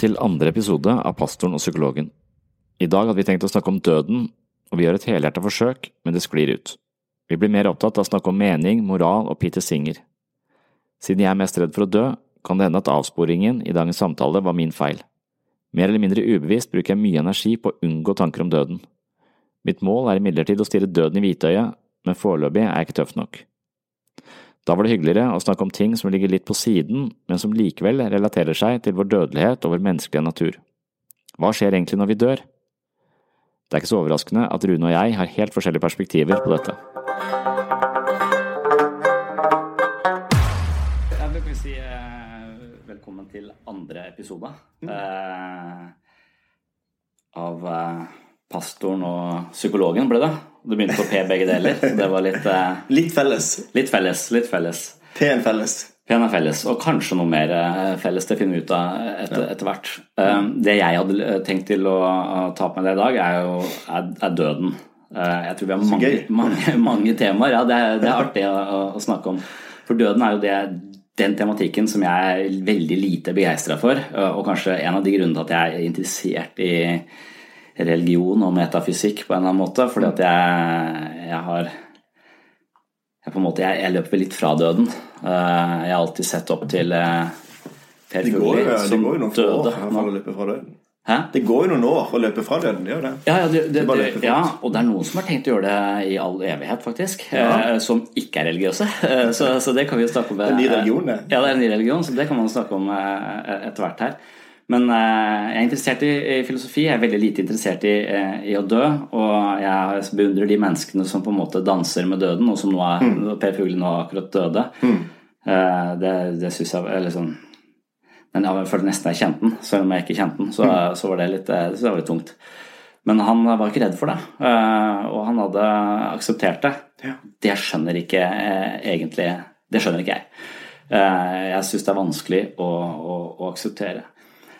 Til andre episode av Pastoren og psykologen. I dag hadde vi tenkt å snakke om døden, og vi gjør et helhjertet forsøk, men det sklir ut. Vi blir mer opptatt av å snakke om mening, moral og Peter Singer. Siden jeg er mest redd for å dø, kan det hende at avsporingen i dagens samtale var min feil. Mer eller mindre ubevisst bruker jeg mye energi på å unngå tanker om døden. Mitt mål er imidlertid å stirre døden i hvitøyet, men foreløpig er jeg ikke tøff nok. Da var det hyggeligere å snakke om ting som ligger litt på siden, men som likevel relaterer seg til vår dødelighet og vår menneskelige natur. Hva skjer egentlig når vi dør? Det er ikke så overraskende at Rune og jeg har helt forskjellige perspektiver på dette. Jeg vil si eh, velkommen til andre episode eh, av eh, Pastoren og psykologen, ble det. Det begynte på P begge deler. så Det var litt eh, Litt felles. Litt felles. Litt felles. P-en felles. P-en er felles, og kanskje noe mer eh, felles. Det finner vi ut av etter, etter hvert. Um, Det jeg hadde tenkt til å å ta på meg det i dag, er jo er, er døden. Uh, Jeg tror vi har mange, mange, mange temaer. Ja, det er, det er artig å, å- å snakke om. For døden er jo det, den tematikken som jeg er veldig lite begeistra for, eh, og kanskje en av de grunnene til at jeg er interessert i religion og metafysikk på en eller annen måte, fordi at jeg, jeg har jeg, på en måte, jeg, jeg løper litt fra døden. Eh, Jeg har alltid sett opp til eh, Per det som går noen år døde. fall å løpe fra døden. Hæ? Det går jo noen år å løpe fra døden. Det gjør det. Ja, ja, det, det, Det ja, og det er noen som har tenkt å gjøre det i all evighet, faktisk. Ja. eh, Som ikke er religiøse. Så, så det kan vi jo snakke om. Det er en ny religion, det. Ja, det er en ny religion, så det kan man snakke om etter hvert her. Men eh, jeg er interessert i, filosofi. Jeg er veldig lite interessert i, eh, i å dø. Og jeg beundrer de menneskene som på en måte danser med døden, og som nå er Mm. Per Fugle nå akkurat døde. Eh, Det, det syns jeg er sånn men jeg følte nesten jeg kjente den, selv om jeg ikke kjente den. Så, så var det litt, så det var litt tungt. Men han var ikke redd for det, og han hadde akseptert det. Ja. Det skjønner ikke egentlig Det skjønner ikke jeg. Jeg syns det er vanskelig å, å, å akseptere.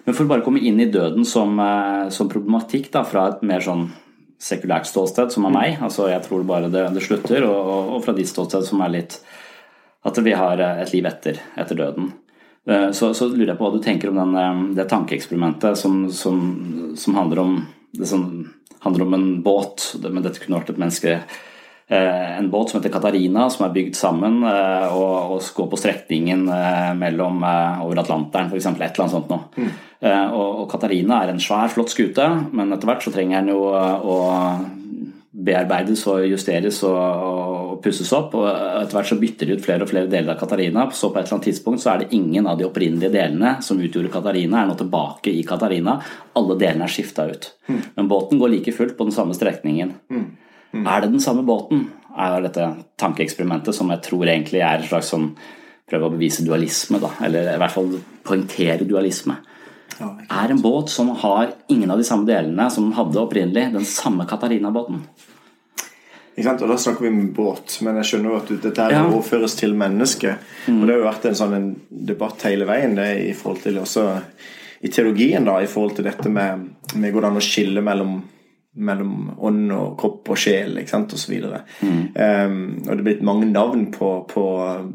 Men for å bare komme inn i døden som, eh, som problematikk da, fra et mer sånn sekulært ståsted, som er meg, altså jeg tror bare det, det slutter, og, og, fra ditt ståsted, som er litt at vi har eh, et liv etter, etter døden. Eh, Så, så lurer jeg på hva du tenker om den, det tankeeksperimentet som, som, som, handler om, det som handler om en båt, men dette kunne vært et menneske En båt som heter Katarina, som er bygd sammen eh, og, og går på strekningen eh, mellom, eh, over Atlanteren, f.eks. Et eller annet sånt noe. Mm. Og, og Katarina er en svær, flott skute, men etter hvert så trenger den jo eh, å bearbeides og justeres og, og pusses opp. og Etter hvert så bytter de ut flere og flere deler av Katarina. Så på et eller annet tidspunkt så er det ingen av de opprinnelige delene som utgjorde Katarina, er nå tilbake i Katarina. Alle delene er skifta ut. Men båten går like fullt på den samme strekningen. Er det den samme båten? Er dette tankeeksperimentet som jeg tror egentlig er et slags sånn prøve å bevise dualisme, da, eller i hvert fall poengtere dualisme. Ja, Er en båt som har ingen av de samme delene som den hadde opprinnelig, den samme Katarina-båten? Ikke sant? Og Da snakker vi om båt, men jeg skjønner jo at dette her Ja. overføres til mennesket. Og Det har jo vært en sånn en debatt hele veien det i forhold til også i teologien, da, i forhold til dette med, med hvordan å skille mellom mellom ånd og kropp og sjel ikke sant, osv. Um, og det er blitt mange navn på, på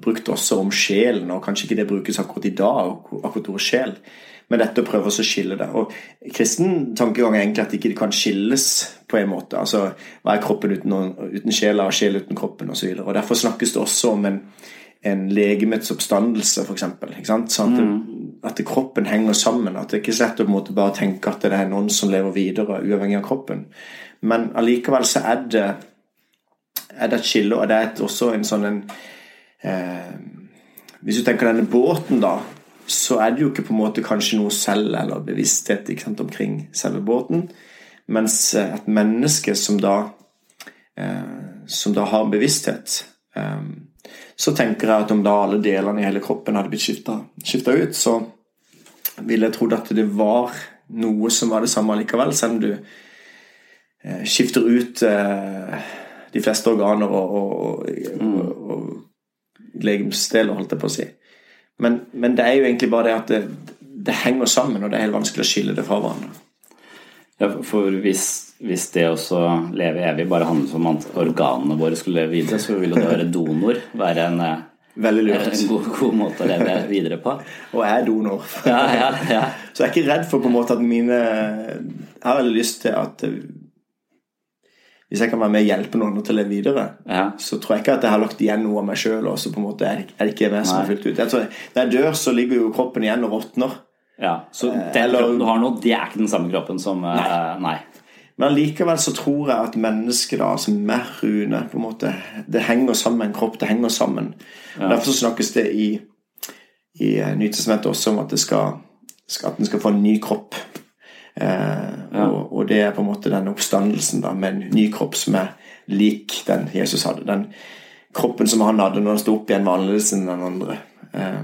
brukt også om sjelen, og kanskje ikke det brukes akkurat i dag, akkurat ordet sjel. Men dette å prøve å skille det. Og Kristen tankegang er egentlig at ikke det kan skilles på en måte. Altså, Hva er kroppen uten, uten sjela, og sjel uten kroppen osv. Derfor snakkes det også om en, en legemets oppstandelse, f.eks. Sånn at, det- at kroppen henger sammen. At det ikke er så lett å måte bare tenke at det er noen som lever videre uavhengig av kroppen. Men allikevel så er det, er det et skille, og det er et, også en sånn en eh, Hvis du tenker denne båten, da, så er det jo ikke på en måte kanskje noe selv eller bevissthet sant, omkring selve båten. Mens eh, et menneske som da eh, som da har bevissthet, eh, så tenker jeg at om da alle delene i hele kroppen hadde blitt skifta ut, så ville jeg trodd at det var noe som var det samme likevel, selv om du eh, skifter ut eh, de fleste organer og, og, og, og legemsdeler, holdt jeg på å si. Men, men, det er jo egentlig bare det at det, det, henger sammen, og det er helt vanskelig å skille det fra hverandre. Ja, for hvis, hvis det å leve evig bare handler om at organene våre skulle leve videre, så vil jo det å være donor være en eh, Veldig lurt. En god, god, måte å leve videre på. Og jeg er donor. Ja, ja, ja. Så jeg er ikke redd for på en måte at mine Jeg har veldig lyst til at hvis jeg kan være med og hjelpe noen til å leve videre, ja. så tror jeg ikke at jeg har lagt igjen noe av meg sjøl. Og så på en måte er det ikke meg som er fullt ut. Jeg tror, når jeg dør, så ligger jo kroppen igjen og råtner. Ja, Så den Eller, kroppen du har nå, det er ikke den samme kroppen som Nei. Uh, nei. Men likevel så tror jeg at mennesket, da, som er Rune, på en måte Det henger sammen med en kropp. Det henger sammen. Ja. Derfor så snakkes det i, i Nytestamentet også om at, det skal, at den skal få en ny kropp. Eh, ja. og, og, det er på en måte den oppstandelsen da, med en ny kropp som er lik den Jesus hadde. Den kroppen som han hadde når han sto opp igjen, var annerledes enn den andre. Eh,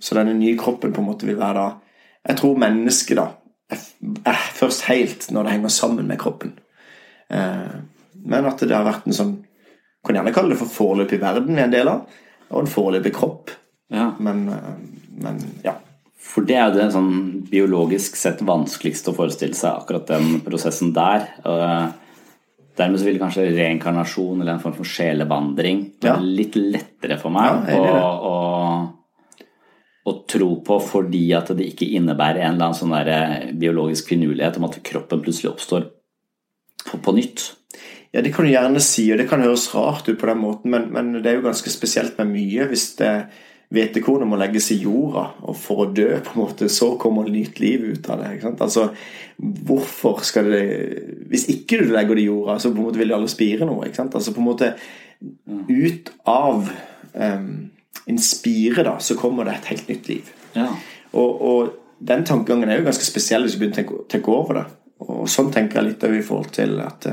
så denne nye kroppen på en måte vil være da Jeg tror mennesket da er først helt når det henger sammen med kroppen. Eh, men at det har vært en sånn Kan gjerne kalle det for foreløpig verden vi er en del av, og en foreløpig kropp. Ja. Men, eh, men ja. For det er jo det sånn biologisk sett vanskeligste å forestille seg, akkurat den prosessen der. Dermed så ville kanskje reinkarnasjon eller en form for sjelevandring ja. litt lettere for meg ja, å, å, tro på fordi at det ikke innebærer en eller annen sånn eh, biologisk finurlighet om at kroppen plutselig oppstår på, på, nytt. Ja, det kan du gjerne si, og det kan høres rart ut på den måten, men, men det er jo ganske spesielt med mye hvis det hvetekornet må legges i jorda, og for å dø, på en måte, så kommer nytt liv ut av det. ikke sant? Altså, hvorfor skal det Hvis ikke du legger det i jorda, så på en måte vil det alle spire noe. ikke sant? Altså på en måte Ut av um, en spire, da, så kommer det et helt nytt liv. Ja. Og, og, den tankegangen er jo ganske spesiell hvis du begynner å tenke, tenke, over det. Og sånn tenker jeg litt i forhold til at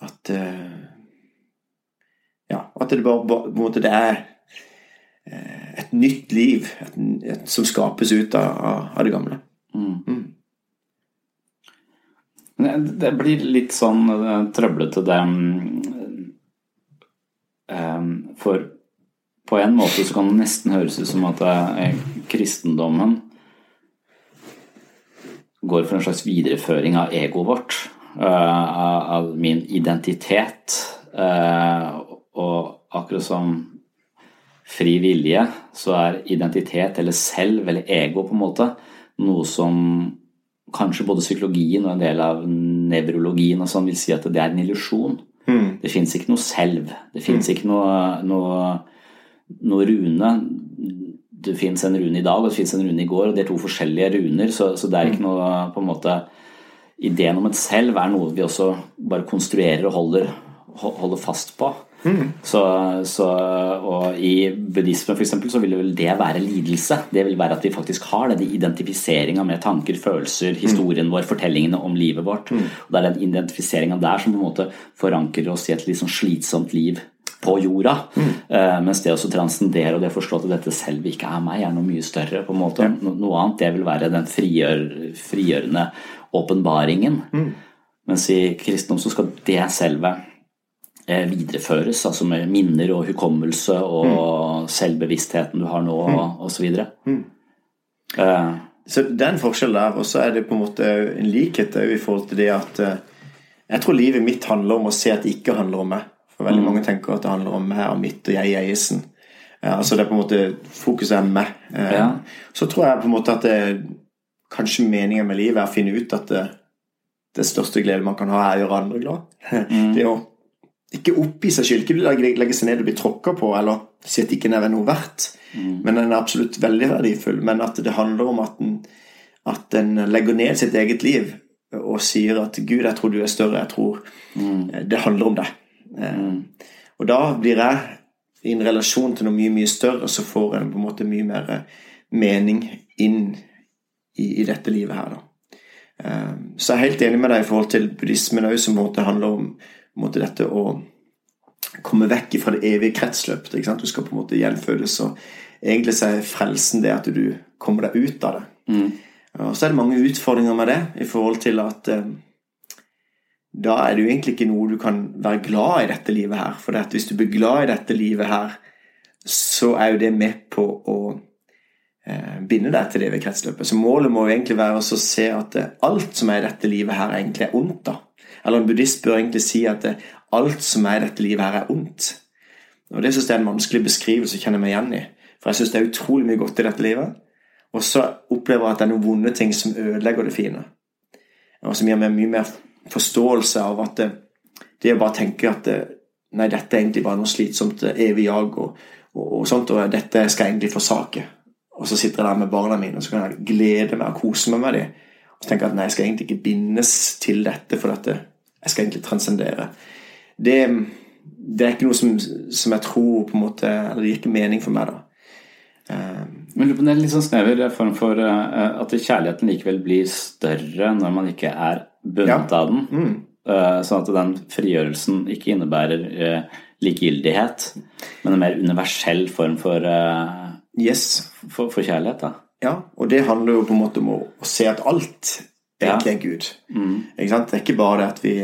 at ja, at det bare, på en måte det er Eh, et nytt liv et, et, som skapes ut av, av det gamle. Mm. Mm. Det blir litt sånn trøblete, det um, For på en måte så kan det nesten høres ut som at uh, kristendommen går for en slags videreføring av egoet vårt. Uh, av min identitet. og akkurat som fri vilje, så er identitet eller selv eller ego på en måte noe som kanskje både psykologien og en del av nevrologien og sånn vil si at det er en illusjon. Mm. Det fins ikke noe selv. Det fins mm. ikke noe, noe, noe, rune. Det fins en rune i dag og det fins en rune i går, og det er to forskjellige runer. Så, så, det er ikke mm. noe på en måte Ideen om et selv er noe vi også bare konstruerer og holder, holder fast på. Mm. Så, så, og I buddhisme for eksempel, så vil vel det være lidelse. Det vil være at vi faktisk har denne identifiseringa med tanker, følelser, historien vår, fortellingene om livet vårt. Mm. Og Det er den identifiseringa der som på en måte forankrer oss i et litt sånn slitsomt liv på jorda. Mm. Uh, mens det å transcendere og det å forstå at dette selv ikke er meg, er noe mye større. på en måte. Ja. No, noe annet det vil være den frigjør, frigjørende åpenbaringen. Mm. Mens i kristendom så skal det selve Eh, videreføres, altså med minner og hukommelse og mm. selvbevisstheten du har nå, mm. osv. Mm. Uh, så det er en forskjell der, og så er det på en måte en likhet i forhold til det at Jeg tror livet mitt handler om å se at det ikke handler om meg. For veldig mm. mange tenker at det handler om meg og mitt, og jeg er eisen. Uh, altså det er på en måte Fokuset er meg. Ja. Så tror jeg på en måte at det, kanskje meningen med livet er å finne ut at det, det største glede man kan ha, er å gjøre andre glad. Mm. det å ikke oppgi seg skyld, ikke legge seg ned og bli tråkka på eller si at ikke er noe verdt. Mm. Men den er absolutt veldig verdifull. Men at det handler om at en, at en legger ned sitt eget liv og sier at 'Gud, jeg tror du er større', jeg tror mm. Det handler om deg. Eh. Og da blir jeg i en relasjon til noe mye, mye større, så får en på en måte mye mer mening inn i, i dette livet her, da. Eh, så jeg er helt enig med deg i forhold til buddhismen òg, som måte handler om måte dette å komme vekk fra det evige kretsløpet. Du skal på en måte gjenfødes. Og egentlig så er frelsen det at du kommer deg ut av det. Mm. Og så er det mange utfordringer med det i forhold til at eh, da er det jo egentlig ikke noe du kan være glad i dette livet her. For hvis du blir glad i dette livet her, så er jo det med på å eh, binde deg til det ved kretsløpet. Så målet må jo egentlig være å se at eh, alt som er i dette livet her, egentlig er ondt. da. Eller en buddhist bør egentlig si at eh, alt som er i dette livet her, er ondt. Og Det syns jeg er en vanskelig beskrivelse å kjenne meg igjen i. For jeg syns det er utrolig mye godt i dette livet. Og så opplever jeg at det er noen vonde ting som ødelegger det fine. Og som gir meg mye mer forståelse av at det, det å bare tenke at det, nei, dette er egentlig bare noe slitsomt evig jag og, og, og, sånt, og dette skal jeg egentlig forsake. Og så sitter jeg der med barna mine og så kan jeg glede meg og kose meg med dem. Og så tenker jeg at nei, jeg skal egentlig ikke bindes til dette, for dette, jeg skal egentlig transcendere. Det, det er ikke noe som, som, jeg tror på en måte Eller det gir ikke mening for meg, da. Men det er litt sånn snever form for uh, at kjærligheten likevel blir større når man ikke er bundet ja. av den. Mm. Uh, sånn at den frigjørelsen ikke innebærer uh, likegyldighet, men en mer universell form for, yes. for, for, kjærlighet. Da. Ja, og det handler jo på en måte om å, å se at alt egentlig er Gud. Mm. Ikke sant? Det er ikke bare det at vi,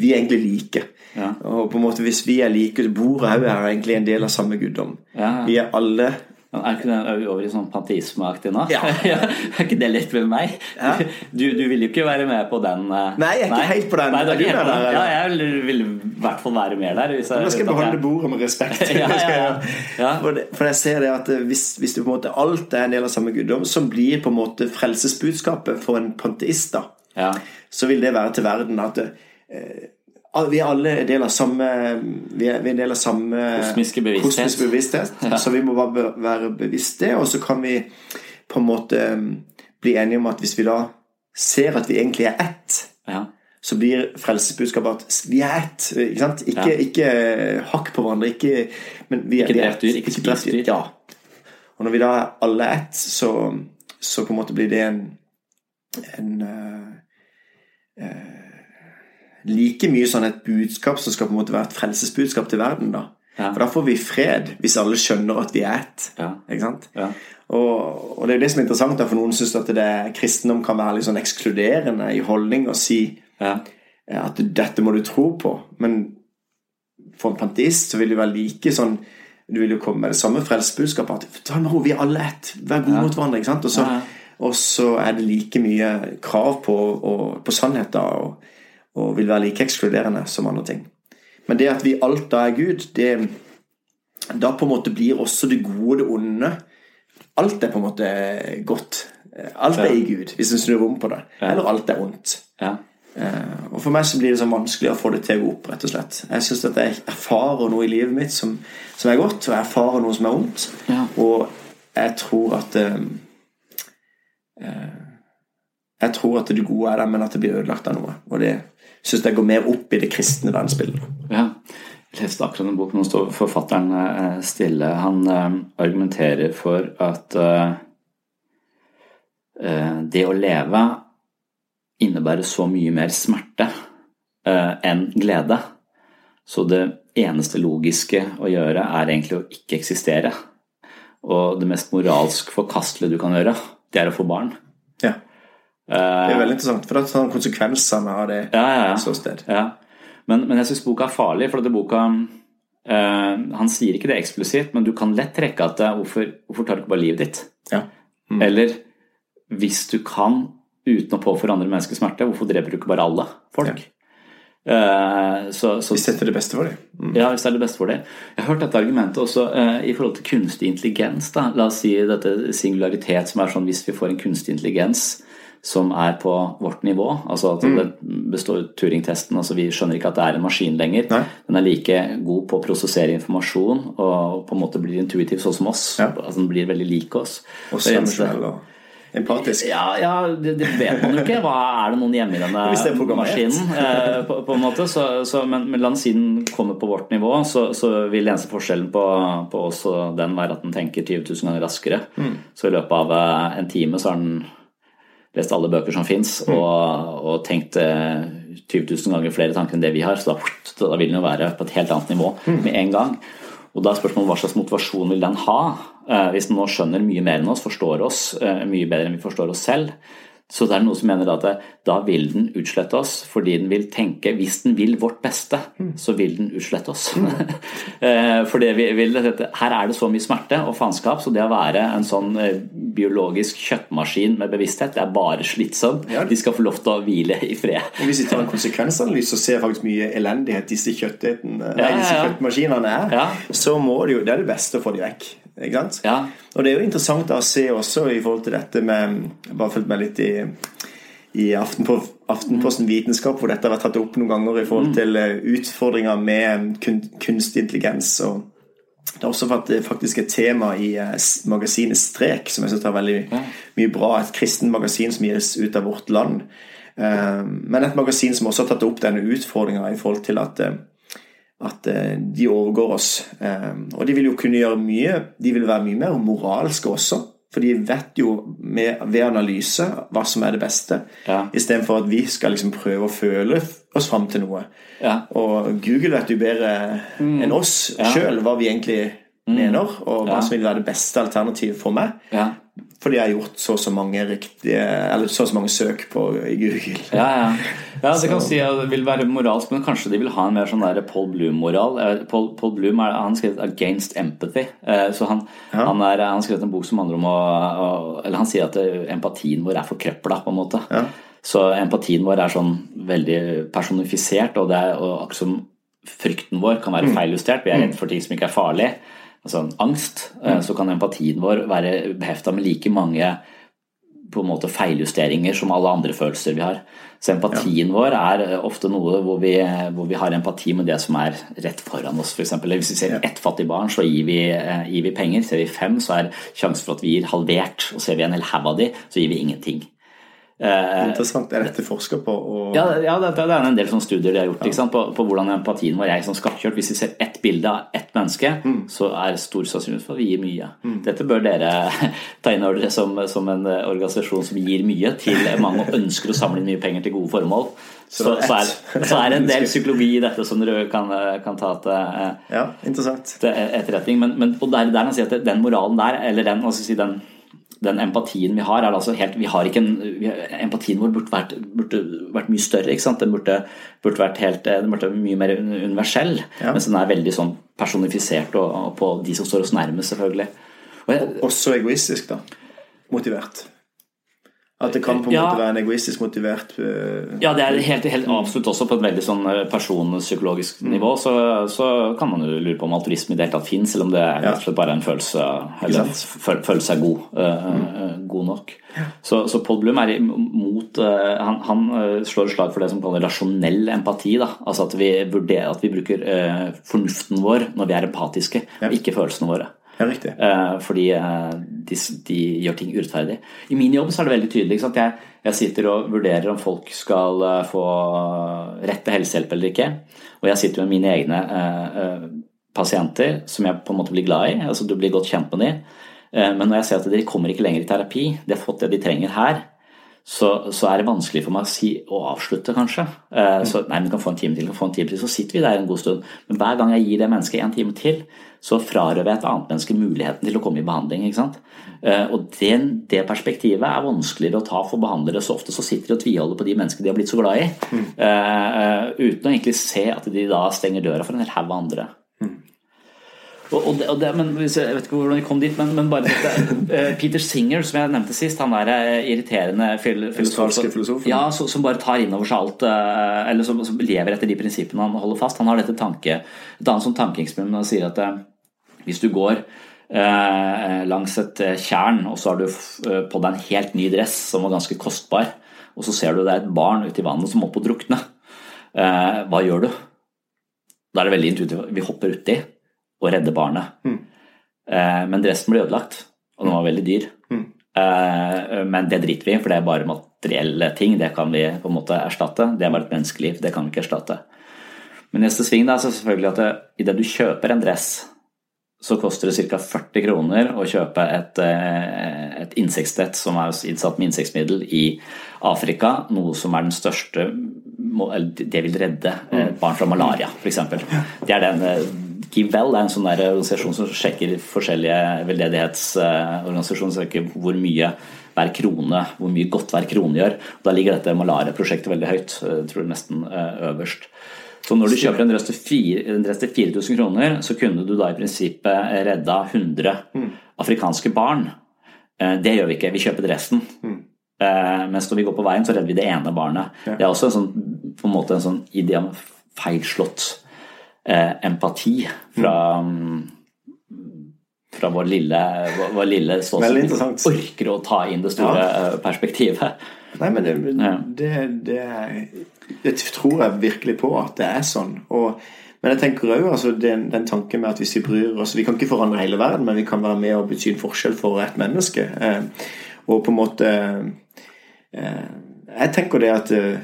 vi er egentlig like. Ja. Og på en måte hvis vi er like, bordet òg er egentlig en del av samme guddom. Ja. Vi er alle men Er ikke det over i sånn panteismeaktig nå? Ja. er ikke det litt med meg? Ja. Du, du, vil jo ikke være med på den uh... Nei, jeg er ikke Nei. helt på den. Nei, er er der, ja, jeg vil i hvert fall være med der. Hvis jeg, Nå skal jeg beholde bordet med respekt. for, det, for, jeg ser det at eh, hvis, hvis du på en måte alt er en del av samme guddom, som blir på en måte frelsesbudskapet for en panteist, da, så vil det være til verden at uh, vi er alle en del av samme Vi er, vi er del av samme kosmiske bevissthet. Kosmiske bevissthet ja. Så vi må bare være bevisste, og så kan vi på en måte um, bli enige om at hvis vi da ser at vi egentlig er ett, ja. så blir frelsesbudskapet at vi er ett. Ikke sant? Ikke, ja. ikke hakk på hverandre, ikke men vi er, Ikke drept dyr, ikke spist dyr. Ja. Og når vi da alle er ett, så, så på en måte blir det en, en uh, uh, like mye sånn et budskap som skal på en måte være et frelsesbudskap til verden. da. Ja. For da får vi fred, hvis alle skjønner at vi er ett. Ja. Ikke sant? Ja. Og, og, det er jo det som er interessant, da, for noen syns at det, kristendom kan være litt sånn ekskluderende i holdning og si at dette må du tro på. Men for en pantist så vil det være like sånn Du vil jo komme med det samme frelsesbudskapet at ta med ro, vi er alle ett. Vær gode mot hverandre. ikke sant? Og så, og så, er det like mye krav på, og, på sannheter. og og vil være like ekskluderende som andre ting. Men det at vi alt da er Gud, det, da på en måte blir også det gode det onde Alt er på en måte godt. Alt er i Gud, hvis en snur om på det. Eller alt er ondt. Ja. Uh, og For meg så blir det sånn vanskelig å få det til å gå opp. rett og slett Jeg syns at jeg erfarer noe i livet mitt som, som er godt, og jeg erfarer noe som er ondt. Ja. Og jeg tror at uh, uh, Jeg tror at det gode er der, men at det blir ødelagt av noe. Og det syns jeg går mer opp i det kristne verdensbildet. Ja. Jeg leste akkurat en bok, nå står forfatteren eh, stille. Han eh, argumenterer for at uh, det å leve innebærer så mye mer smerte enn glede. Så det eneste logiske å gjøre er egentlig å ikke eksistere. Og det mest moralsk forkastelige du kan gjøre, det er å få barn. Ja. Det er veldig interessant, for det tar han konsekvensene av det ja, ja, ja. så sted. Ja. Men, men, jeg syns boka er farlig, for dette boka uh, Han sier ikke det eksplisitt, men du kan lett trekke at eh, hvorfor, hvorfor tar du ikke bare livet ditt? Ja. Mm. Eller hvis du kan, uten å påføre andre mennesker smerte, hvorfor dreper du ikke bare alle folk? Uh, så, så, hvis dette er det beste for dem. Mm. Ja, hvis det er det beste for dem. Jeg har hørt dette argumentet også uh, i forhold til kunstig intelligens. Da. La oss si dette singularitet som er sånn hvis vi får en kunstig intelligens som er på vårt nivå. Altså at mm. det består Turing-testen. altså Vi skjønner ikke at det er en maskin lenger. Nei. Den er like god på å prosessere informasjon og på en måte blir intuitiv sånn som oss. Ja. Altså Den blir veldig lik oss. Og emosjonell og empatisk. Ja, ja det, det, vet man jo ikke. Hva Er det noen hjemme i denne maskinen? Eh, på, på, en måte, så, så, men, men la den si den kommer på vårt nivå, så, så vil eneste forskjellen på, på oss og den være at den tenker 20 000 ganger raskere. Mm. Så i løpet av eh, en time så er den lest alle bøker som fins, mm. og, og, tenkt 20 000 ganger flere tanker enn det vi har, så da, da vil den jo være på et helt annet nivå med en gang. Og da er spørsmålet hva slags motivasjon vil den ha? Eh, hvis den nå skjønner mye mer enn oss, forstår oss eh, mye bedre enn vi forstår oss selv, så det er noen som mener at da vil den utslette oss, fordi den vil tenke Hvis den vil vårt beste, så vil den utslette oss. Eh, for det vi vil, her er det så mye smerte og faenskap, så det å være en sånn eh, biologisk kjøttmaskin med bevissthet, det er bare slitsomt. De skal få lov til å hvile i fred. Og Hvis vi tar en konsekvensanalyse og ser faktisk mye elendighet disse, kjøttetene, nei, disse kjøttmaskinene er, så må det jo Det er det beste å få de vekk. Ikke sant? Ja. Og det er jo interessant da å se også i forhold til dette med Jeg bare fulgte med litt i, i Aftenposten, Aftenposten Vitenskap, hvor dette har vært tatt opp noen ganger i forhold til eh, utfordringer med kun, kunstig intelligens. og det har også eh, faktisk et tema i eh, magasinet Strek, som jeg syns er veldig mye bra. Et kristen magasin som gis ut av Vårt Land. Eh, Men et magasin som også har tatt opp denne utfordringa i forhold til at, eh, at eh, de overgår oss. Eh, Og de vil jo kunne gjøre mye De vil være mye mer moralske også. For de vet jo med, ved analyse hva som er det beste, Ja. istedenfor at vi skal liksom prøve å føle oss fram til noe. Ja. Og Google vet jo bedre enn oss Mm. Ja. Mm. sjøl hva vi egentlig mener, og hva Ja. som vil være det beste alternativet for meg. Fordi jeg har gjort så og så mange riktige Eller så og så mange søk på i Google. Ja, ja. ja det kan si at det vil være moralsk, men kanskje de vil ha en mer sånn der Paul Bloom-moral. Eh, Paul, Paul Bloom er, han skrevet 'Against Empathy'. Eh, Så han, Ja. han, er, han skrevet en bok som handler om å, å Eller han sier at eh, empatien vår er forkrøpla, på en måte. Ja. Så empatien vår er sånn veldig personifisert, og det er og akkurat som frykten vår kan være feiljustert. Vi er redd for ting som ikke er farlig. Altså en angst. mm. Så kan empatien vår være behefta med like mange på en måte feiljusteringer som alle andre følelser vi har. Så empatien vår er eh, ofte noe hvor vi, hvor vi har empati med det som er rett foran oss, f.eks. Hvis vi ser ett fattig barn, så gir vi, eh, gir vi penger. Ser vi fem, så er sjansen for at vi gir halvert. Og ser vi en hel haug av de, så gir vi ingenting. Eh, Interessant. Er dette forska på? Og... ja, ja det, det er en del sånne studier de har gjort sant? På, på hvordan empatien vår er som skakkjørt. Hvis vi ser ett bilde av ett menneske, så er stor sannsynlighet for at vi gir mye. Dette bør dere ta inn over dere som, som en eh, organisasjon som gir mye til mange og ønsker å samle mye penger til gode formål. Så, Så så, er, så er det en del psykologi i dette som dere kan, kan ta til, eh, Ja, til etterretning. Men, men, og der, der han sier at den moralen der, eller den, si, den, den empatien vi har, er altså helt vi har ikke en, Empatien vår burde vært, burde vært mye større. ikke sant? Den burde, burde vært helt, den burde vært mye mer universell. Ja. Mens den er veldig sånn personifisert og, og på de som står oss nærmest, selvfølgelig. Og jeg, Også egoistisk, da. Motivert. At det kan på en Ja. måte være en egoistisk motivert eh, Ja, det er helt, helt absolutt også på et veldig sånn personpsykologisk nivå. Mm. nivå. Så, så kan man jo lure på om altruisme i det hele tatt fins, eller om det er Ja. bare en følelse Eller føle seg god, uh, mm. god nok. Så, så Paul Blum er imot uh, Han, han eh, slår et slag for det som kalles rasjonell empati. Da. Altså at vi, vurderer, at vi bruker eh, fornuften vår når vi er empatiske, og ikke følelsene våre. Ja, riktig. Eh, fordi eh, de, de gjør ting urettferdig. I min jobb så er det veldig tydelig. Ikke sant? Jeg, jeg sitter og vurderer om folk skal eh, få rett til helsehjelp eller ikke. Og jeg sitter med mine egne eh, pasienter som jeg på en måte blir glad i. altså Du blir godt kjent med dem. Men når jeg ser at de kommer ikke lenger i terapi, de har fått det de trenger her, så, så er det vanskelig for meg å si å avslutte, kanskje. Eh, så nei, men du kan få en time til, kan få en time til. Så sitter vi der en god stund. Men hver gang jeg gir det mennesket en time til, så frarøver jeg et annet menneske muligheten til å komme i behandling. ikke sant? Eh, og den, det perspektivet er vanskeligere å ta for behandlere. Så ofte så sitter de og tviholder på de menneskene de har blitt så glad i, eh, uten å egentlig se at de da stenger døra for en hel haug andre. Og, det, og det, men jeg, vet ikke hvordan vi kom dit, men, men bare dette eh, Peter Singer, som jeg nevnte sist, han der eh, irriterende fil, filosof, Australske. Ja, som bare tar inn over seg alt, eh, eller som, som lever etter de prinsippene han holder fast. Han har dette tanke, et annet sånn tankeeksperiment og sier at hvis du går eh, langs et tjern, og så har du på deg en helt ny dress som var ganske kostbar, og så ser du det er et barn ute i vannet som holder på å drukne, eh, hva gjør du? Da er det veldig intuitivt. Vi hopper uti og redde barnet. Eh, men dressen ble ødelagt, og den var veldig dyr. Eh, men det driter vi i, for det er bare materielle ting. Det kan vi på en måte erstatte. Det er bare et menneskeliv. Det kan vi ikke erstatte. Men neste sving da, så selvfølgelig at det, idet du kjøper en dress, så koster det ca. 40 kroner å kjøpe et, eh, et insektnett som er innsatt med insektmiddel i Afrika, noe som er den største det vil redde barn fra malaria, f.eks. Det er den GiveWell er en sånn der organisasjon som sjekker forskjellige veldedighetsorganisasjoner, sjekker hvor mye hver krone, hvor mye godt hver krone gjør. Da ligger dette malariaprosjektet veldig høyt, jeg tror nesten øverst. Så når du kjøper en dress til 4000 kroner, så kunne du da i prinsippet redda 100 afrikanske barn. Det gjør vi ikke, vi kjøper dressen. Mm. Mens når vi går på veien, så redder vi det ene barnet. Det er også en sånn, på en måte en sånn idé om feilslått eh, empati fra, fra vår lille, vår, lille som orker å ta inn det store ja. perspektivet. Nei, men det, det, det, det, tror jeg virkelig på at det er sånn. Og, men jeg tenker òg altså, den, den, tanken med at hvis vi bryr oss Vi kan ikke forandre hele verden, men vi kan være med og bety en forskjell for et menneske. Eh, og på en måte eh, Jeg tenker det at eh,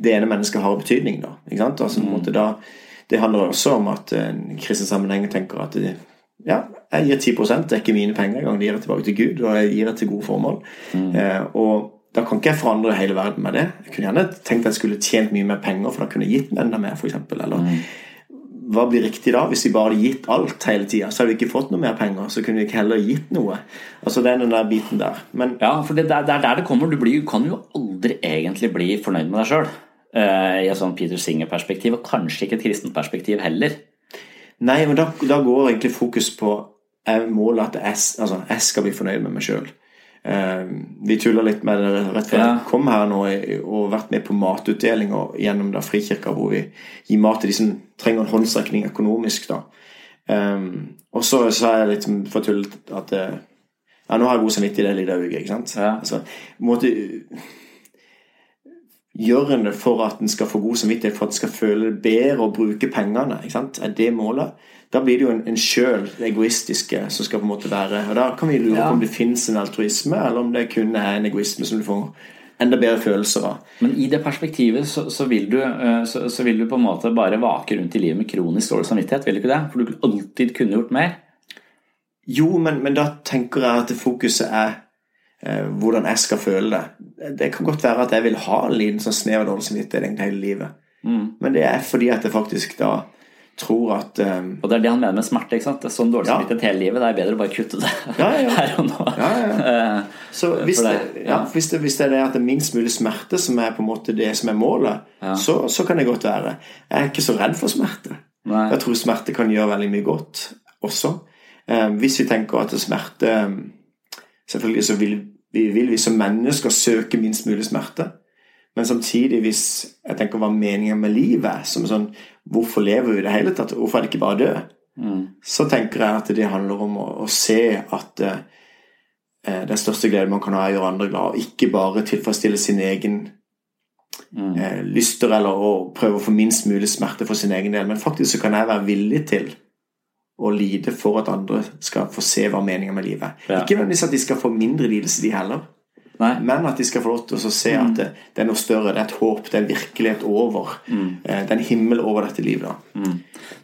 det ene mennesket har betydning, da. Ikke sant? Altså, måte, da det handler også om at en kristen sammenheng tenker at ja, jeg gir 10 det er ikke mine penger engang, de gir det tilbake til Gud, og jeg gir det til gode formål. Mm. Eh, og da kan ikke jeg forandre hele verden med det. Jeg kunne gjerne tenkt at jeg skulle tjent mye mer penger, for da kunne jeg gitt enda mer, f.eks. Eller mm. hva blir riktig da? Hvis vi bare hadde gitt alt hele tida, så hadde vi ikke fått noe mer penger. Så kunne vi ikke heller gitt noe. Altså det er den der biten der. Men, ja, for det er der det kommer. Du blir, kan jo aldri egentlig bli fornøyd med deg sjøl. Eh, I et sånn Peter Singer-perspektiv, og kanskje ikke et kristent perspektiv heller. Nei, men da, da går egentlig fokus på er målet at jeg, altså, jeg skal bli fornøyd med meg sjøl. Eh, vi tuller litt med det rett før jeg kom her nå og vært med på matutdeling gjennom da Frikirka, hvor vi gir mat til de som trenger en håndsrekning økonomisk. da. Um, og så sa jeg litt for tull at uh, ja, nå har jeg god samvittighet i det lille øyet. ikke sant? Ja. Altså, måte, Gjør en det for at en skal få god samvittighet, for at en skal føle det bedre og bruke pengene? ikke sant? Er det målet? Da blir det jo en, en sjøl, det egoistiske, som skal på en måte være Og da kan vi lure ja. på om det fins en altruisme, eller om det kun er en egoisme som du får enda bedre følelser av. Men i det perspektivet så, så, vil du, eh, så, så, vil du, på en måte bare vake rundt i livet med kronisk dårlig samvittighet, vil du ikke det? For du alltid kunne gjort mer. Jo, men, men da tenker jeg at fokuset er hvordan jeg skal føle det. Det kan godt være at jeg vil ha en liten sånn snev av dårlig samvittighet hele livet. Mm. Men det er fordi at jeg faktisk da tror at um, Og det er det han mener med smerte. ikke sant? Det er sånn dårlig samvittighet ja. hele livet. Det er bedre å bare kutte det ja, ja. her og nå. Eh, så hvis det, hvis, det, hvis det, er det at det er minst mulig smerte som er på en måte det som er målet, så, så, kan det godt være. Jeg er ikke så redd for smerte. Nei. Jeg tror smerte kan gjøre veldig mye godt også. Um, hvis vi tenker at smerte Selvfølgelig så vil vi, vil vi som mennesker søke minst mulig smerte. Men samtidig, hvis jeg tenker hva meningen med livet er, som sånn Hvorfor lever vi i det hele tatt? Hvorfor er det ikke bare dø? Mm. Så tenker jeg at det handler om å, å se at uh, den største gleden man kan ha, er å gjøre andre glad, og ikke bare tilfredsstille sin egen mm. uh, lyster eller å prøve å få minst mulig smerte for sin egen del. Men faktisk så kan jeg være villig til å lide for at andre skal få se hva meningen med livet er. Ja. Ikke nødvendigvis at de skal få mindre lidelse, de heller. Nei. Men at de skal få lov til å se at det, det, er noe større, det er et håp, det er en virkelighet over. Mm. Eh, det er en himmel over dette livet. Mm.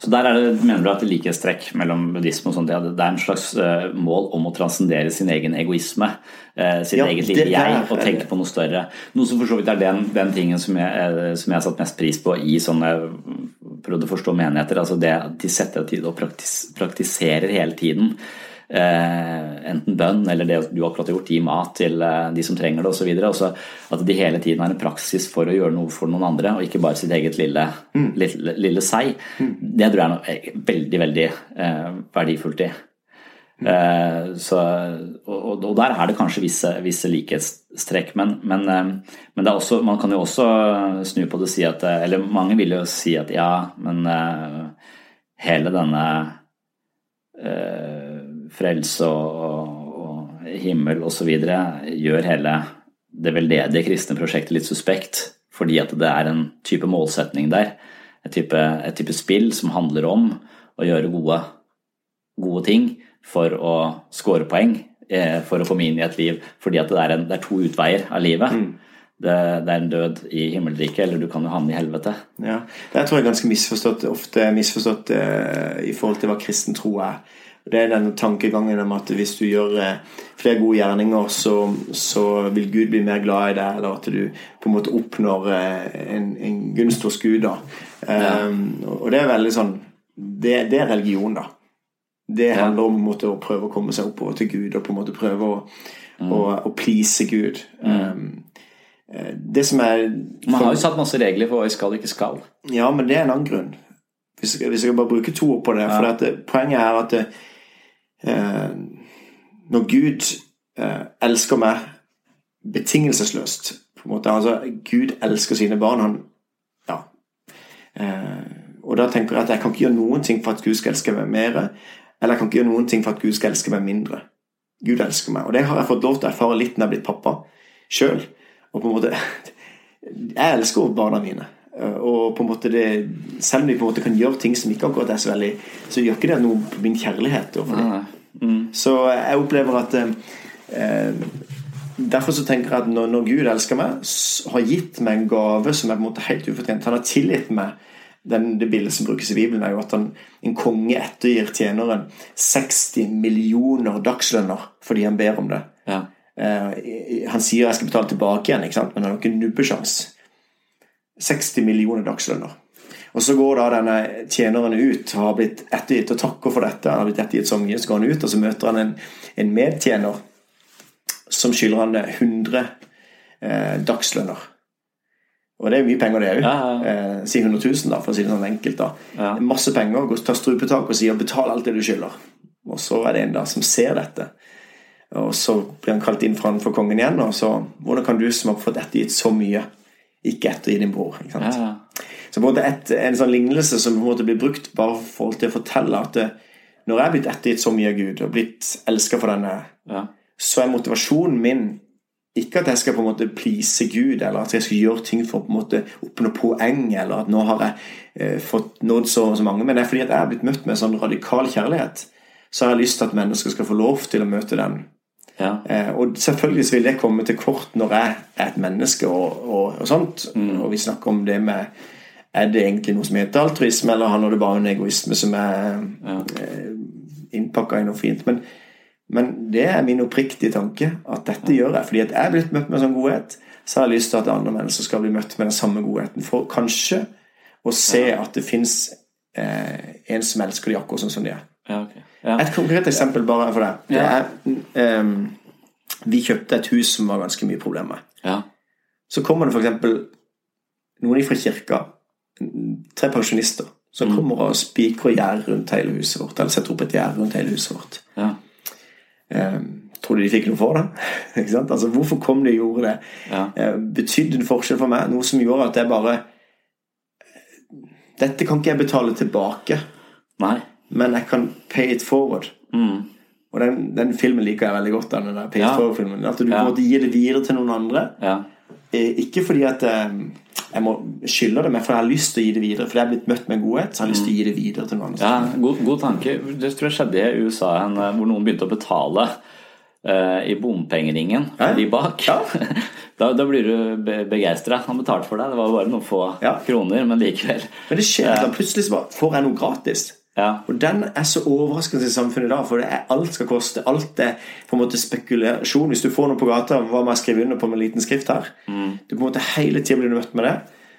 Så der er det, mener du at det likhetstrekk mellom buddhisme og sånt, det er en slags uh, mål om å transcendere sin egen egoisme, uh, sitt ja, eget lille jeg, og tenke på noe større. Noe som for så vidt er den, den tingen som jeg, som jeg, har satt mest pris på i sånne prøvde å forstå menigheter. altså det at De setter av tid og praktis, praktiserer hele tiden. Eh, enten bønn eller det du akkurat har gjort, gi mat til eh, de som trenger det osv. At de hele tiden har en praksis for å gjøre noe for noen andre, og ikke bare sitt eget lille, mm. lille, lille seg. Mm. Det tror jeg er veldig, veldig eh, verdifullt i. Mm. Eh, så, og, og, der er det kanskje visse, visse likhetstrekk, men, men, eh, men også, man kan jo også snu på det og si at Eller mange vil jo si at ja, men hele denne frelse og, og himmel osv. gjør hele det veldedige kristne prosjektet litt suspekt. Fordi at det er en type målsetning der. Et type, et type spill som handler om å gjøre gode, gode ting for å score poeng. Eh, for å komme inn i et liv. Fordi at det er, en, det er to utveier av livet. Mm. det, det, er en død i himmelriket, eller du kan jo havne i helvete. Ja, Det tror jeg er ganske misforstått, ofte misforstått uh, i forhold til hva kristen tro er. Det er den tankegangen om at hvis du gjør uh, flere gode gjerninger, så, så, vil Gud bli mer glad i deg, eller at du på en måte oppnår en, en, gunst hos Gud. da. Ja. Og det er veldig sånn Det, det er religion, da. Det handler om måte, å prøve å komme seg oppover til Gud og på en måte prøve å, mm. å, å please Gud. Mm. Um, eh, det som er Man har jo satt masse regler for hva vi skal og ikke skal. Ja, men det er en annen grunn. Hvis jeg, hvis jeg bare bruker to ord på det. For det, poenget er at det, eh, når Gud eh, elsker meg betingelsesløst på en måte, altså Gud elsker sine barn. Han, ja. Eh, og da tenker jeg at jeg kan ikke gjøre noen ting for at Gud skal elske meg mer. Eller jeg kan ikke gjøre noen ting for at Gud skal elske meg mindre. Gud elsker meg. Og det har jeg fått lov til å erfare litt når jeg er blitt pappa sjøl. Og på en måte Jeg elsker barna mine. Og på en måte det, selv om de på en måte kan gjøre ting som ikke akkurat er så veldig Så gjør ikke det noe på min kjærlighet overfor dem. Mm. Så jeg opplever at eh, Derfor så tenker jeg at når, når Gud elsker meg, har gitt meg en gave som er på en måte helt ufortjent Han har tilgitt meg den, det bildet som brukes i Bibelen, er jo at han, en konge ettergir tjeneren 60 millioner dagslønner fordi han ber om det. Ja. Eh, han sier 'jeg skal betale tilbake igjen', ikke sant? men han har ikke nubbesjans. 60 millioner dagslønner. Og Så går da denne tjeneren ut og har blitt ettergitt og takker for dette. Han har blitt ettergitt så mye, så går han ut, og så møter han en, en medtjener som skylder han 100 eh, dagslønner. Og det er mye penger, det òg. Ja, ja. eh, si 100 000, da, for å si det sånn enkelt. da. Ja. Masse penger. Gå, ta strupetak og sier 'betal alt det du skylder'. Og så er det en da som ser dette. Og så blir han kalt inn for kongen igjen. Og så Hvordan kan du som har fått ettergitt så mye, ikke ettergi din bror? ikke sant? Så på et, en sånn lignelse som på en måte blir brukt bare for å fortelle at det, når jeg er blitt ettergitt så mye av Gud og blitt elska for denne, så er motivasjonen min ikke at jeg skal på en måte please Gud, eller at jeg skal gjøre ting for å på en måte oppnå poeng, eller at nå har jeg eh, fått nådd så og så mange. Men det er fordi at jeg har blitt møtt med sånn radikal kjærlighet. Så har jeg lyst til at mennesker skal få lov til å møte den. Ja. Eh, og selvfølgelig vil det komme til kort når jeg er et menneske og, og, og sånt. Mm. Og vi snakker om det med Er det egentlig noe som heter altruisme, eller handler det bare om en egoisme som er ja. eh, innpakka i noe fint? Men men det er min oppriktige tanke, at dette gjør jeg. Fordi at jeg er blitt møtt med sånn godhet, så har jeg lyst til at andre mennesker skal bli møtt med den samme godheten. For kanskje å se at det fins eh, en som elsker de akkurat sånn som de er. Ja, okay. ja. Et konkret eksempel bare for deg. Det er, um, vi kjøpte et hus som var ganske mye problemer med. Så kommer det f.eks. noen fra kirka, tre pensjonister, som mm. kommer og spikrer gjerde rundt hele huset vårt. Eller setter opp et gjerde rundt hele huset vårt. Ja. Eh, tror du de fikk noe for det? Altså, hvorfor kom de og gjorde det? Ja. Eh, betydde en forskjell for meg? Noe som gjorde at jeg bare Dette kan ikke jeg betale tilbake, Nei. men jeg kan pay it forward. Mm. Og den, den, filmen liker jeg veldig godt. Den der pay it forward-filmen At du ja. måtte gi det videre til noen andre. Ja. Eh, ikke fordi at eh, jeg må skylde det, men for jeg har lyst til å gi det videre. For jeg er blitt møtt med godhet, så jeg har lyst til å gi det videre til noen. Ja, god, god tanke. Det tror jeg skjedde i USA, hvor noen begynte å betale uh, i bompengeringen ja. de bak. Ja. Da, da, blir du begeistra. Han betalte for deg. Det var bare noen få ja. kroner, men likevel. Men det skjer da plutselig så bare får jeg noe gratis. Ja. Og den er så overraskende i samfunnet i dag, for er, alt skal koste. Alt er på en måte spekulasjon. Hvis du får noe på gata, hva må jeg skrive under på med en liten skrift her? Mm. Du på en måte hele tida blir møtt med det.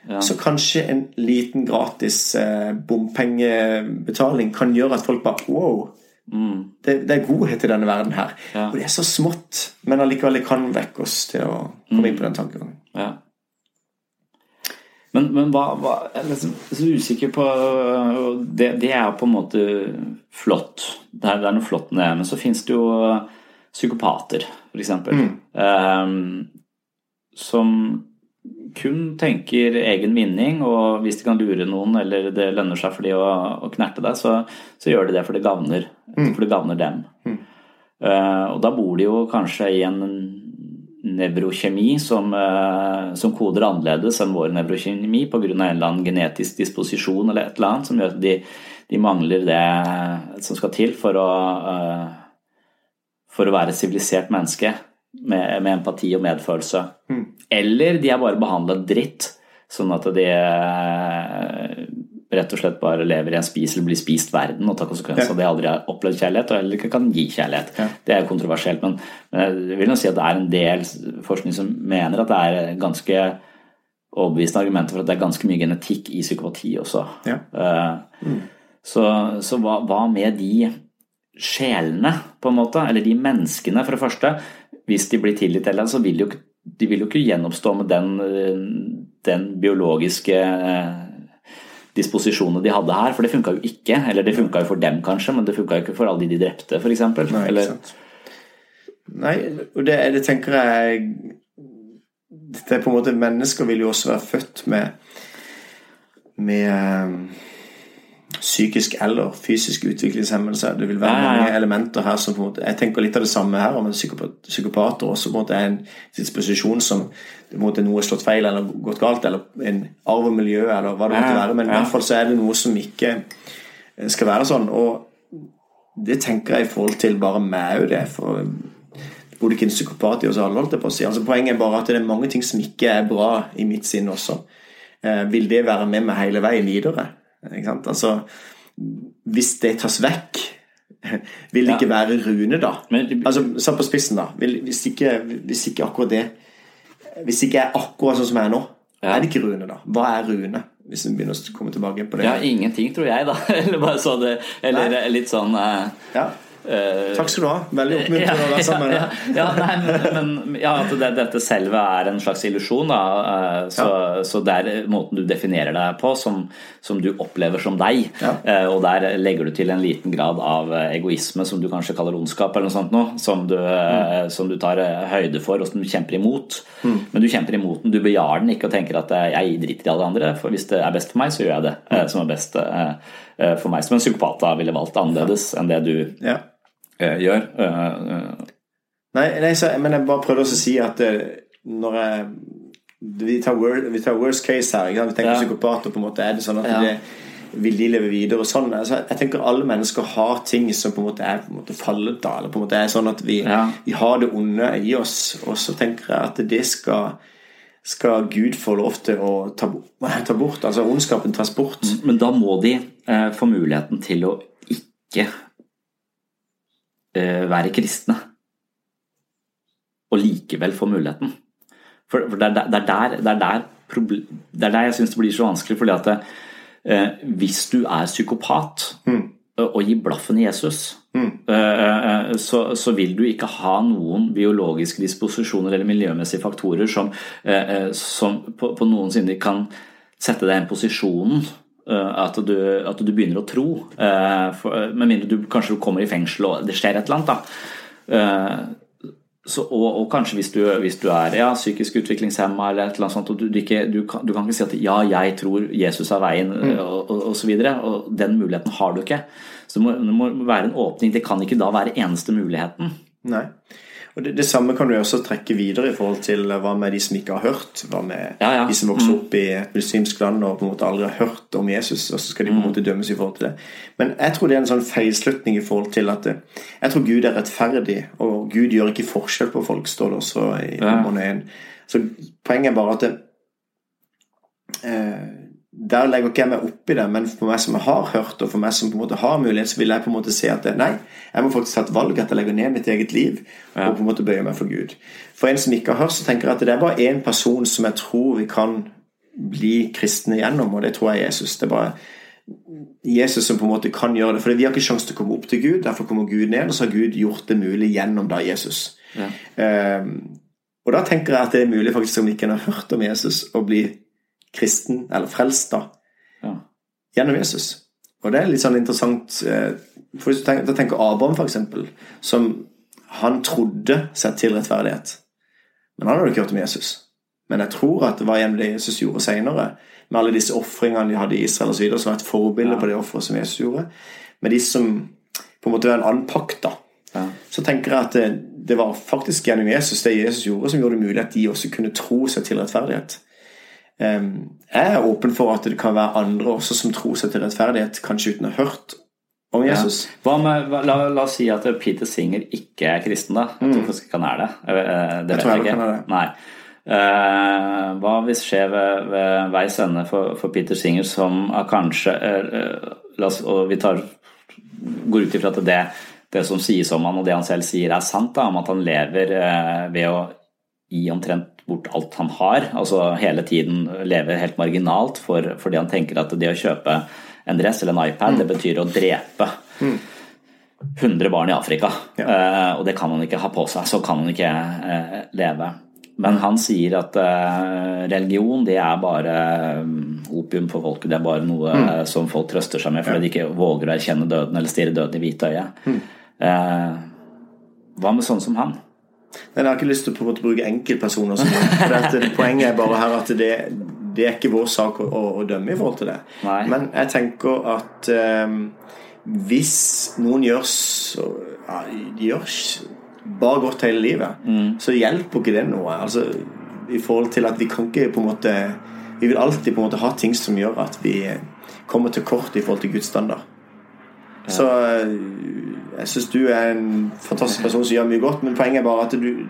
Ja. Så kanskje en liten gratis eh, bompengebetaling kan gjøre at folk bare Wow! Mm. Det, det, er godhet i denne verden her. Ja. Og det er så smått, men allikevel kan vekke oss til å komme mm. inn på den tankegangen. Ja. Men, men hva, hva, Jeg er liksom så usikker på det, det, er på en måte flott. Det er, det er noe flott med det. Men så finnes det jo psykopater, f.eks. Mm. Um, som kun tenker egen vinning, og hvis de kan lure noen eller det lønner seg for de å, å knerte deg, så, så, gjør de det for det gagner, mm. for det gavner dem. Mm. Uh, og da bor de jo kanskje i en nevrokjemi som, eh, som, koder annerledes enn vår nevrokjemi pga. en eller annen genetisk disposisjon eller et eller annet som gjør at de, de mangler det som skal til for å, eh, for å være et sivilisert menneske med, med empati og medfølelse. Eller de er bare behandla dritt, sånn at de eh, rett og slett bare lever i en spis eller blir spist verden og tar konsekvenser av det aldri har opplevd kjærlighet, og heller ikke kan gi kjærlighet. Ja. Det er jo kontroversielt, men, men jeg vil nå si at det er en del forskning som mener at det er ganske overbevisende argumenter for at det er ganske mye genetikk i psykopati også. Ja. Mm. Så, så hva, hva med de sjelene, på en måte, eller de menneskene, for det første? Hvis de blir tilgitt eller så vil de jo, de vil jo ikke gjenoppstå med den, eh, den biologiske eh, disposisjonen de hadde her, for det funka jo ikke. Eller det funka jo for dem, kanskje, men det funka jo ikke for alle de de drepte, f.eks. Nei, Eller. Nei, og det, det tenker jeg Det er på en måte Mennesker vil jo også være født med med psykisk eller fysisk utviklingshemmelse. Det vil være ja. mange elementer her som på en måte Jeg tenker litt av det samme her om en psykopat, psykopater også på en måte er en disposisjon som på en måte noe er slått feil eller gått galt, eller en arv og miljø, eller hva det måtte være. Men i hvert fall så er det noe som ikke eh, skal være sånn. Og det tenker jeg i forhold til bare meg òg, det. For det bodde ikke en psykopat i oss alle, holdt jeg på å si. Altså, poenget er bare at det er mange ting som ikke er bra i mitt sinn også. Eh, vil det være med meg hele veien videre? Altså, hvis det tas vekk, vil det Ja. ikke være Rune, da? Men- altså, Satt på spissen, da. Vil, hvis, ikke, hvis ikke akkurat det Hvis ikke jeg er akkurat sånn som jeg er nå, Ja. er det ikke Rune, da? Hva er Rune? Hvis vi begynner å komme tilbake på det. Ja, ingenting, tror jeg, da. Eller bare så det Eller Nei. litt sånn eh, Ja. Eh, Takk skal du ha. Veldig oppmuntrende å være sammen med ja, deg. ja, nei, men, men ja, at det, dette selve er en slags illusjon. Eh, Så, så det er måten du definerer deg på, som, som du opplever som deg. Ja. Eh, Og der legger du til en liten grad av egoisme, som du kanskje kaller ondskap, eller noe sånt noe, som, du, Mm. som du tar høyde for, og som du kjemper imot. Men du kjemper imot den, du bejar den ikke og tenker at jeg driter i alle andre, for hvis det er best for meg, så gjør jeg det eh, som er best for meg. Som en psykopat da ville valgt annerledes enn det du Ja. Eh, gjør. Eh, Nei, nei så, men jeg bare prøvde også å si at eh, når jeg vi tar, wor- vi tar worst case her. Vi tenker Ja. psykopater på en måte Er det sånn at Ja. det, vil de leve videre og sånn? Altså, jeg tenker alle mennesker har ting som på en måte er på en måte fallet da. Eller på en måte er sånn at vi, Ja. vi har det onde i oss. Og så tenker jeg at det skal skal Gud få lov til å ta, ta bort. Altså ondskapen tas bort. Men da må de eh, få muligheten til å ikke være kristne. Og likevel få muligheten. For, det, er, der- det, er der, det, er der det er jeg syns det blir så vanskelig. fordi at eh, hvis du er psykopat Mm. eh, og gir blaffen i Jesus, eh, eh, så, så vil du ikke ha noen biologiske disposisjoner eller miljømessige faktorer som, eh, eh, som på, på noensinne kan sette deg i en posisjon eh, at du, at du begynner å tro. eh, for- Med mindre du kanskje du kommer i fengsel og det skjer et eller annet. da. Eh, Så, og, og kanskje hvis du, hvis du er ja, psykisk utviklingshemma eller et eller annet sånt, og du, du, ikke, du, kan, du kan ikke si at 'ja, jeg tror Jesus er veien', og, og, og så videre. Og den muligheten har du ikke. Så det må, det må være en åpning. Det kan ikke da være eneste muligheten. Nei. Og det, det samme kan du også trekke videre i forhold til hva med de som ikke har hørt. Hva med Ja, ja. de som vokser opp i et muslimsk land og på en måte aldri har hørt om Jesus, og så skal de på en måte dømmes i forhold til det. Men jeg tror det er en sånn feilslutning i forhold til at jeg tror Gud er rettferdig, og Gud gjør ikke forskjell på folk, står det også i Ja. nummer én. Så poenget er bare at det, eh, der legger ikke jeg meg opp i det, men for meg som har hørt, og for meg som på en måte har mulighet, så vil jeg på en måte se at det, nei, jeg må faktisk ta et valg at jeg legger ned mitt eget liv Ja. og på en måte bøyer meg for Gud. For en som ikke har hørt, så tenker jeg at det er bare én person som jeg tror vi kan bli kristne gjennom, og det tror jeg er Jesus. Det er bare Jesus som på en måte kan gjøre det. For vi har ikke sjanse til å komme opp til Gud, derfor kommer Gud ned, og så har Gud gjort det mulig gjennom da Jesus. Ja. Um, og da tenker jeg at det er mulig faktisk om ikke en har hørt om Jesus, å bli kristen, eller frelst, da, Ja. gjennom Jesus. Og det er litt sånn interessant eh, for hvis du tenker, tenker Abraham, eksempel, som han trodde seg til rettferdighet. Men han hadde ikke hørt om Jesus. Men jeg tror at det var gjennom det Jesus gjorde senere, med alle disse ofringene de hadde i Israel osv., som var et forbilde Ja. på det offeret som Jesus gjorde. Med de som på en måte var en annen pakt, da. Ja. Så tenker jeg at det, det var faktisk gjennom Jesus, det Jesus gjorde, som gjorde det mulig at de også kunne tro seg til rettferdighet. Jeg er åpen for at det kan være andre også som tror seg til rettferdighet, kanskje uten å ha hørt om Jesus. Ja. Med, la, la, oss si at Peter Singer ikke er kristen, da. Jeg tror mm. han er det. Det jeg tror jeg ikke. Det. Nei. Uh, hva hvis skjer ved, ved veis ende for, for, Peter Singer, som er kanskje uh, oss, Og vi tar, går ut ifra at det, det, som sies om han og det han selv sier, er sant, da, om at han lever uh, ved å gi omtrent bort alt han har. Altså hele tiden lever helt marginalt for, fordi han tenker at det å kjøpe en dress eller en iPad, mm. det betyr å drepe. Mm. 100 barn i Afrika, ja. og det kan han ikke ha på seg. Så kan han ikke leve. Men han sier at uh, religion det er bare um, opium for folket. Det er bare noe mm. som folk trøster seg med fordi ja. de ikke våger å erkjenne døden eller stirre døden i hvite øye. Mm. Hva med sånn som han? Jeg har ikke lyst til å på en bruke enkeltpersoner som for Poenget er bare her at det, det er ikke vår sak å, å, dømme i forhold til det. Nei. Men jeg tenker at um, hvis noen gjør så ja, de gjør bare godt hele livet, mm. så hjelper ikke det noe. Altså, I forhold til at vi kan ikke på en måte Vi vil alltid på en måte ha ting som gjør at vi kommer til kort i forhold til Guds standard. Så eh, jeg syns du er en fantastisk person som gjør mye godt, men poenget er bare at du,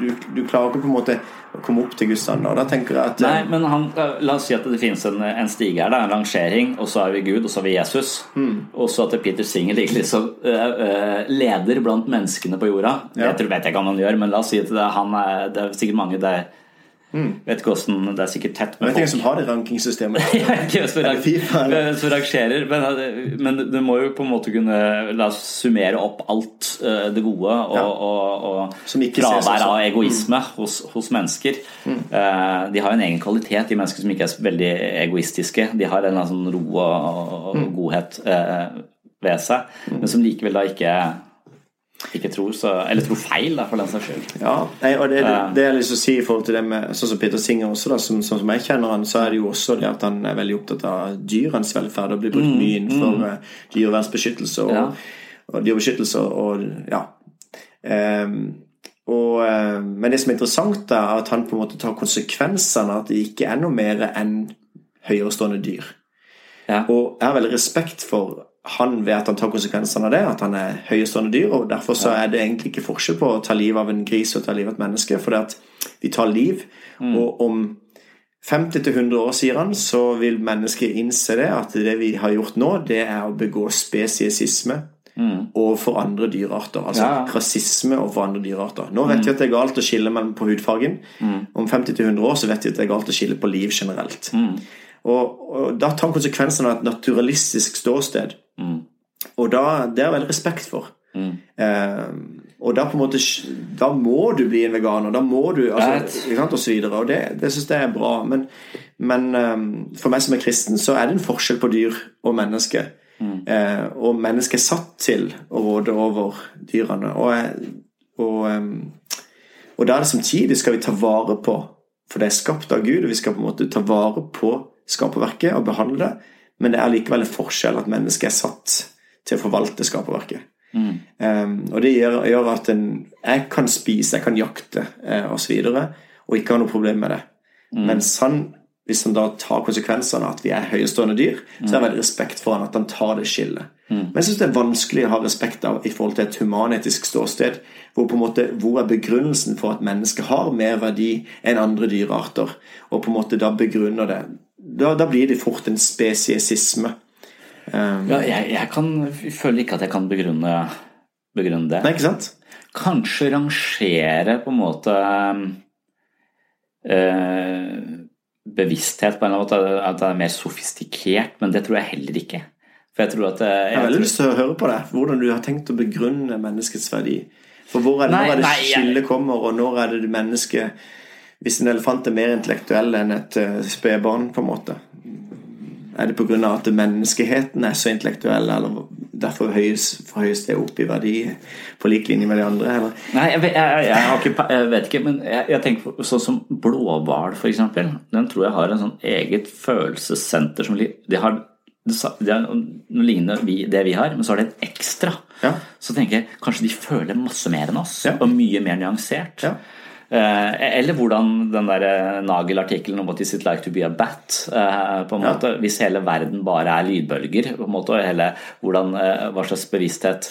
du, du klarer ikke på en måte å komme opp til Guds standard. Da tenker jeg at Nei, men han, La oss si at det finnes en, en stige her, da, en rangering, og så har vi Gud, og så har vi Jesus. Mm. Og så at Peter Singer liksom uh, leder blant menneskene på jorda. Ja. Det vet jeg ikke om han gjør, men la oss si at det, han er, det er sikkert mange det er Mm. Vet ikke hvordan, Det er sikkert tett med folk. Vet ikke som har det rankingsystemet. som rangerer, men, men, du må jo på en måte kunne la oss summere opp alt uh, det gode og, ja. og, og fravær av egoisme mm. hos, hos, mennesker. Mm. Uh, de har en egen kvalitet, de mennesker som ikke er veldig egoistiske. De har en sånn ro og, og mm. godhet uh, ved seg, mm. men som likevel da ikke ikke tror så, eller tror feil, da, for den saks skyld. Ja, og det, det, det jeg lyst til å si i forhold til det med Sånn som Peter Singer også, da, som, sånn som jeg kjenner han, så er det jo også det at han er veldig opptatt av dyrenes velferd og blir brukt mm, mye innenfor mm. Eh, dyrevernsbeskyttelse og, ja. og dyrebeskyttelse og ja. Um, og, um, men det som er interessant, er at han på en måte tar konsekvensene at det ikke er noe mer enn høyerestående dyr. Ja. Og jeg har veldig respekt for han ved at han tar konsekvensene av det, at han er høyestående dyr. og Derfor så er det egentlig ikke forskjell på å ta livet av en gris og ta livet av et menneske. For at vi tar liv, mm. og om 50-100 år, sier han, så vil mennesket innse det at det vi har gjort nå, det er å begå spesiesisme mm. overfor andre dyrearter. Altså ja. rasisme overfor andre dyrearter. Nå vet mm. vi at det er galt å skille mellom på hudfargen. Mm. Om 50-100 år så vet vi at det er galt å skille på liv generelt. Mm. Og, og, da tar han konsekvensen av et naturalistisk ståsted. Mm. Og da, det er veldig respekt for. Mm. Eh, og da på en måte Da må du bli en veganer. Da må du altså, Og så videre. Og det, det syns jeg er bra. Men, men um, for meg som er kristen, så er det en forskjell på dyr og menneske. Mm. Eh, og mennesket er satt til å råde over dyrene. Og, og, um, og da er det samtidig skal vi ta vare på For det er skapt av Gud, og vi skal på en måte ta vare på skaperverket og behandle det, men det er likevel en forskjell at mennesket er satt til å forvalte skaperverket. Mm. Um, og det gjør, gjør at en, jeg kan spise, jeg kan jakte eh, osv. Og, og ikke ha noe problem med det. Mm. Mens han, hvis han da tar konsekvensene av at vi er høyestående dyr, mm. så har jeg veldig respekt for han at han tar det skillet. Mm. Men jeg syns det er vanskelig å ha respekt av i forhold til et humanetisk ståsted. Hvor, på en måte, hvor er begrunnelsen for at mennesket har mer verdi enn andre dyrearter? Og på en måte da begrunner det da, da, blir det fort en spesiesisme. Um, ja, jeg, jeg, kan, jeg, føler ikke at jeg kan begrunne, begrunne det. Nei, ikke sant? Kanskje rangere på en måte øh, bevissthet på en måte, at det er mer sofistikert, men det tror jeg heller ikke. For Jeg tror at jeg, jeg har veldig lyst til å høre på det, hvordan du har tenkt å begrunne menneskets verdi. For hvor er det, nei, når er det skillet kommer, og når er det mennesket hvis en elefant er mer intellektuell enn et uh, spedbarn, på en måte? Er det pga. at menneskeheten er så intellektuell, eller derfor høyes, forhøyes det opp i verdi på lik linje med de andre? Eller? Nei, jeg, jeg, jeg, ikke, jeg, vet ikke, men jeg, tenker på sånn som blåhval, f.eks. Den tror jeg har en sånn eget følelsessenter som de har det er noe lignende det vi har, men så har det en ekstra. Ja. Så tenker jeg kanskje de føler masse mer enn oss, ja. og mye mer nyansert. Ja. Eller hvordan den der Nagel-artikkelen om at is it like to be a bat? på en måte, ja. Hvis hele verden bare er lydbølger, på en måte, og hele, hvordan, hva slags bevissthet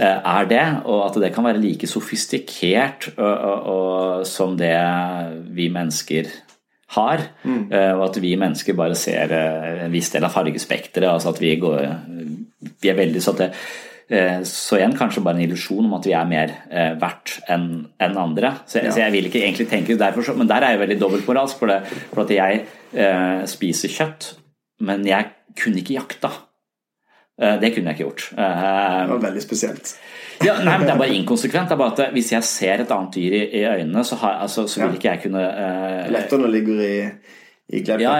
er det? Og at det kan være like sofistikert og, og, og, som det vi mennesker har. Mm. Og at vi mennesker bare ser en viss del av fargespekteret. Altså at vi, går, vi er veldig sånn at det, Eh, så igjen kanskje bare en illusjon om at vi er mer eh, verdt enn en andre. Så, ja. så, jeg vil ikke egentlig tenke derfor, Men der er jeg veldig dobbeltmoralsk, for, det, for at jeg eh, spiser kjøtt, men jeg kunne ikke jakta. Eh, det kunne jeg ikke gjort. Eh, det var veldig spesielt. ja, nei, men Det er bare inkonsekvent. Det er bare at Hvis jeg ser et annet dyr i, i øynene, så, har, altså, så vil ikke jeg kunne eh, Lettere når det ligger i i ja, ja,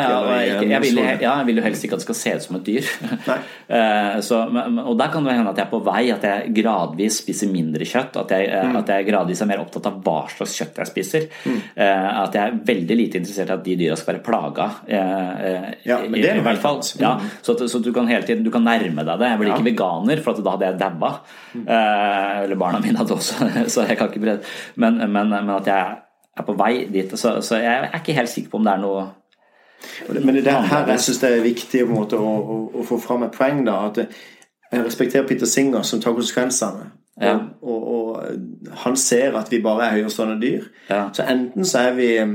jeg, jeg, vil, ja, jeg vil jo helst ikke at det skal se ut som et dyr. Eh, så, og der kan det hende at jeg er på vei, at jeg gradvis spiser mindre kjøtt. At jeg, eh, mm. at jeg gradvis er mer opptatt av hva slags kjøtt jeg spiser. Mm. Uh, at jeg er veldig lite interessert i at de dyra skal være plaga. Ja, men det er i, hvert fall. Ja, mm. så, så, du kan hele tiden du kan nærme deg det. Jeg blir ikke veganer, for da hadde jeg daua. Mm. eller barna mine hadde også, så jeg kan ikke brede men, men, men, at jeg er på vei dit. Så, så jeg er ikke helt sikker på om det er noe men det der her jeg syns det er viktig å, å, å, få fram et poeng. da, at Jeg respekterer Peter Singer som tar konsekvensene. Ja. Og, og, og, han ser at vi bare er høyerestående dyr. Ja. Så enten så er vi um,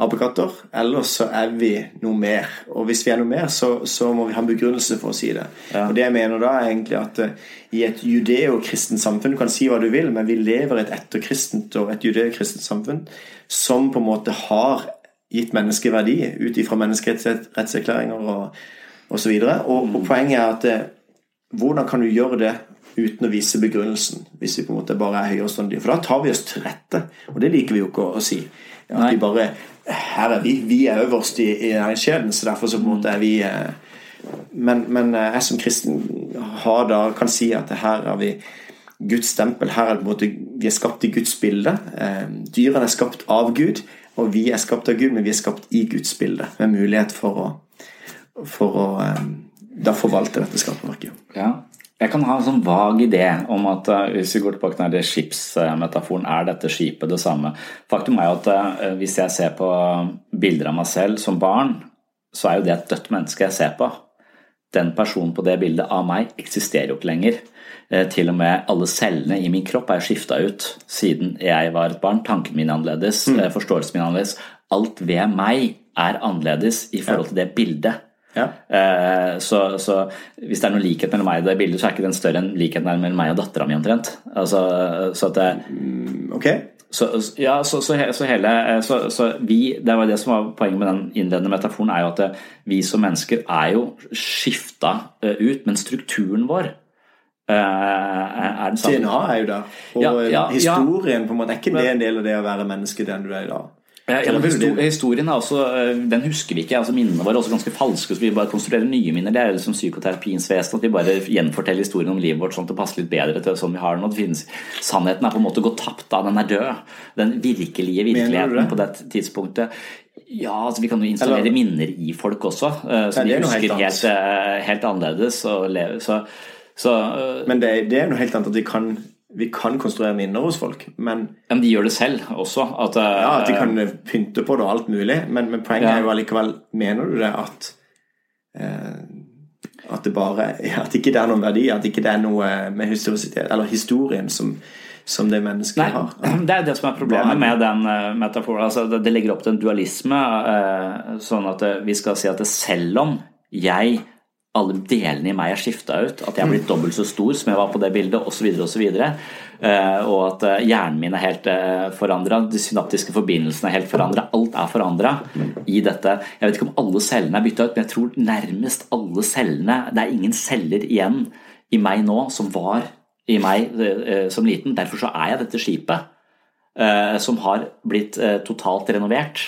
apekatter, eller så er vi noe mer. Og hvis vi er noe mer, så, så må vi ha en begrunnelse for å si det. Ja. Og det jeg mener da er egentlig at uh, i et judeo-kristent samfunn Du kan si hva du vil, men vi lever i et etterkristent og et judeo-kristent samfunn som på en måte har gitt menneskeverdi ut ifra menneskerettserklæringer og osv. Og, og, og poenget er at det, hvordan kan du gjøre det uten å vise begrunnelsen, hvis vi på en måte bare er høyerestående? For da tar vi oss til rette, og det liker vi jo ikke å, å si. At vi bare Her er vi. Vi er øverst i, i næringskjeden, så derfor så på en måte er vi eh, men, men, eh, jeg som kristen har da, kan si at her har vi Guds stempel. Her er det på en måte, Vi er skapt i Guds bilde. Eh, dyrene er skapt av Gud. Og vi er skapt av Gud, men vi er skapt i Guds bilde, med mulighet for å, for å um, da forvalte dette skaperverket. Ja. Jeg kan ha en sånn vag idé om at uh, hvis vi går tilbake til den skipsmetaforen, er dette skipet det samme? Faktum er jo at uh, hvis jeg ser på bilder av meg selv som barn, så er jo det et dødt menneske jeg ser på. Den personen på det bildet av meg eksisterer jo ikke lenger. Eh, til og med alle cellene i min kropp er skifta ut siden jeg var et barn. Tanken min er annerledes, mm. Eh, forståelsen min er annerledes. Alt ved meg er annerledes i forhold til det bildet. Ja. Eh, så, så, hvis det er noen likhet mellom meg og det bildet, så er ikke den større enn likheten mellom meg og dattera mi omtrent. Altså, så at det, mm, okay. Så, ja, så, så, hele så, vi, Det var det som var poenget med den innledende metaforen, er jo at vi som mennesker er jo skifta ut, men strukturen vår er den samme. DNA er jo der. Og ja, ja, historien på en måte, er ikke det en del av det å være menneske den du er i dag? Ja, Historien er også, eh, den husker vi ikke. altså Minnene våre er også ganske falske. så Vi bare konstruerer nye minner. Det er liksom psykoterapiens vesen. At vi bare gjenforteller historien om livet vårt sånn at det passer litt bedre til sånn vi har den. Finnes, sannheten er på en måte gått tapt. da, Den er død. Den virkelige virkeligheten på det tidspunktet. Ja, altså Vi kan jo installere Eller, minner i folk også, som de husker helt, helt, helt annerledes. Og lever, så så, uh, men det, det, er noe helt annet at vi kan, vi kan konstruere minner hos folk, men Men de gjør det selv også? At, uh, ja, at de kan pynte på det og alt mulig, men, men poenget ja. er jo allikevel Mener du det at uh, at det bare At ikke det er noen verdi, at ikke det er noe med eller historien som som det mennesket Nei, har. Det er det som er problemet med den metaforen. Altså, det legger opp til en dualisme, sånn at vi skal si at selv om jeg alle delene i meg er skifta ut. At jeg er blitt dobbelt så stor som jeg var på det bildet, osv. så Uh, og at uh, hjernen min er helt uh, forandra, de synaptiske forbindelsene er helt forandra. Alt er forandra i dette. Jeg vet ikke om alle cellene er bytta ut, men jeg tror nærmest alle cellene Det er ingen celler igjen i meg nå som var i meg uh, som liten. Derfor så er jeg dette skipet som har blitt totalt renovert.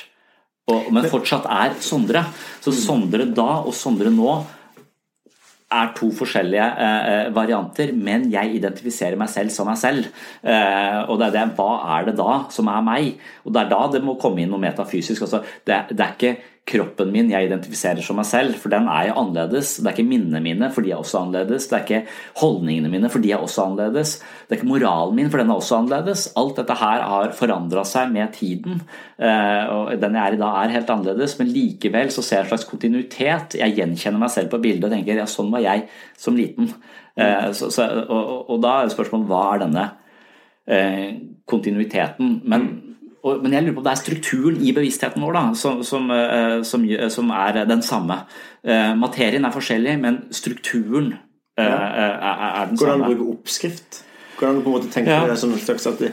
Og, men fortsatt er Sondre. Så Sondre da og Sondre nå er to forskjellige eh, eh, varianter, men jeg identifiserer meg selv som meg selv. Eh, og det er det, Hva er det da som er meg? Og Det er da det må komme inn noe metafysisk. Altså, det, det, er ikke kroppen min jeg identifiserer som meg selv, for den er jo annerledes. Det er ikke minnene mine, for de er også annerledes. Det er ikke holdningene mine, for de er også annerledes. Det er ikke moralen min, for den er også annerledes. Alt dette her har forandra seg med tiden. Eh, og Den jeg er i dag, er helt annerledes, men likevel så ser jeg en slags kontinuitet. Jeg gjenkjenner meg selv på bildet og tenker ja, sånn var jeg som liten. Eh, så, så, og, og, da er spørsmålet hva er denne kontinuiteten? Men men jeg lurer på om det er strukturen i bevisstheten vår da, som, som, eh, som, som er den samme. Eh, materien er forskjellig, men strukturen eh, ja. er, er, den samme. Hvordan bruke oppskrift? Hvordan på en måte tenke ja. det som en slags at det,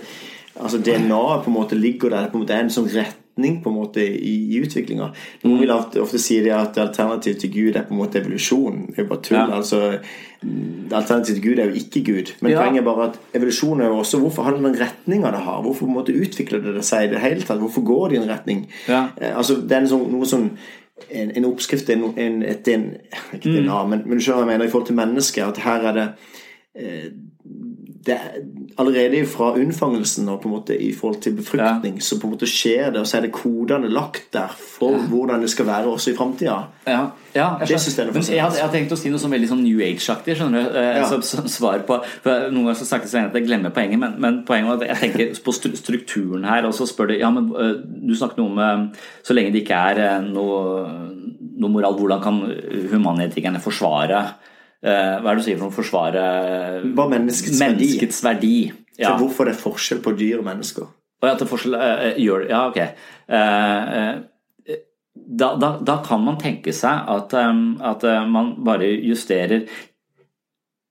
altså DNA-et på en måte ligger der, på en måte er en sånn retning på en måte i, i utviklinga. Noen vil ofte, ofte si det at alternativet til Gud er på en måte evolusjon. Det er bare tull. Ja. altså Alternativet til Gud er jo ikke Gud. Men ja. poenget er bare at evolusjon er jo også Hvorfor har den retninga det har? Hvorfor på en måte utvikler det seg i det hele tatt? Hvorfor går det i en retning? Ja. Eh, altså Det er en sånn, noe sånn en, en oppskrift en, en, et, en, Ikke DNA, mm. men, men du skjønner hva jeg mener i forhold til mennesket. At her er det eh, det, allerede fra unnfangelsen og på en måte i forhold til befruktning, ja. så på en måte skjer det, og så er det kodene lagt der for ja. hvordan det skal være også i framtida. Ja. ja, jeg, jeg, jeg, har tenkt å si noe sånn veldig sånn New Age-aktig, skjønner du. Eh, som, som, svar på Noen ganger så snakkes det at jeg glemmer poenget, men, men poenget var at jeg tenker på strukturen her, og så spør du ja, men uh, du snakket noe om uh, Så lenge det ikke er uh, noe, noe moral, hvordan kan humanetikerne forsvare Eh, hva er det du sier for å forsvare Bare menneskets, menneskets verdi? verdi. Ja. hvorfor det er forskjell på dyr og mennesker? Og at det er forskjell, uh, gjør, ja, ok. Da, da, da, kan man tenke seg at, at man bare justerer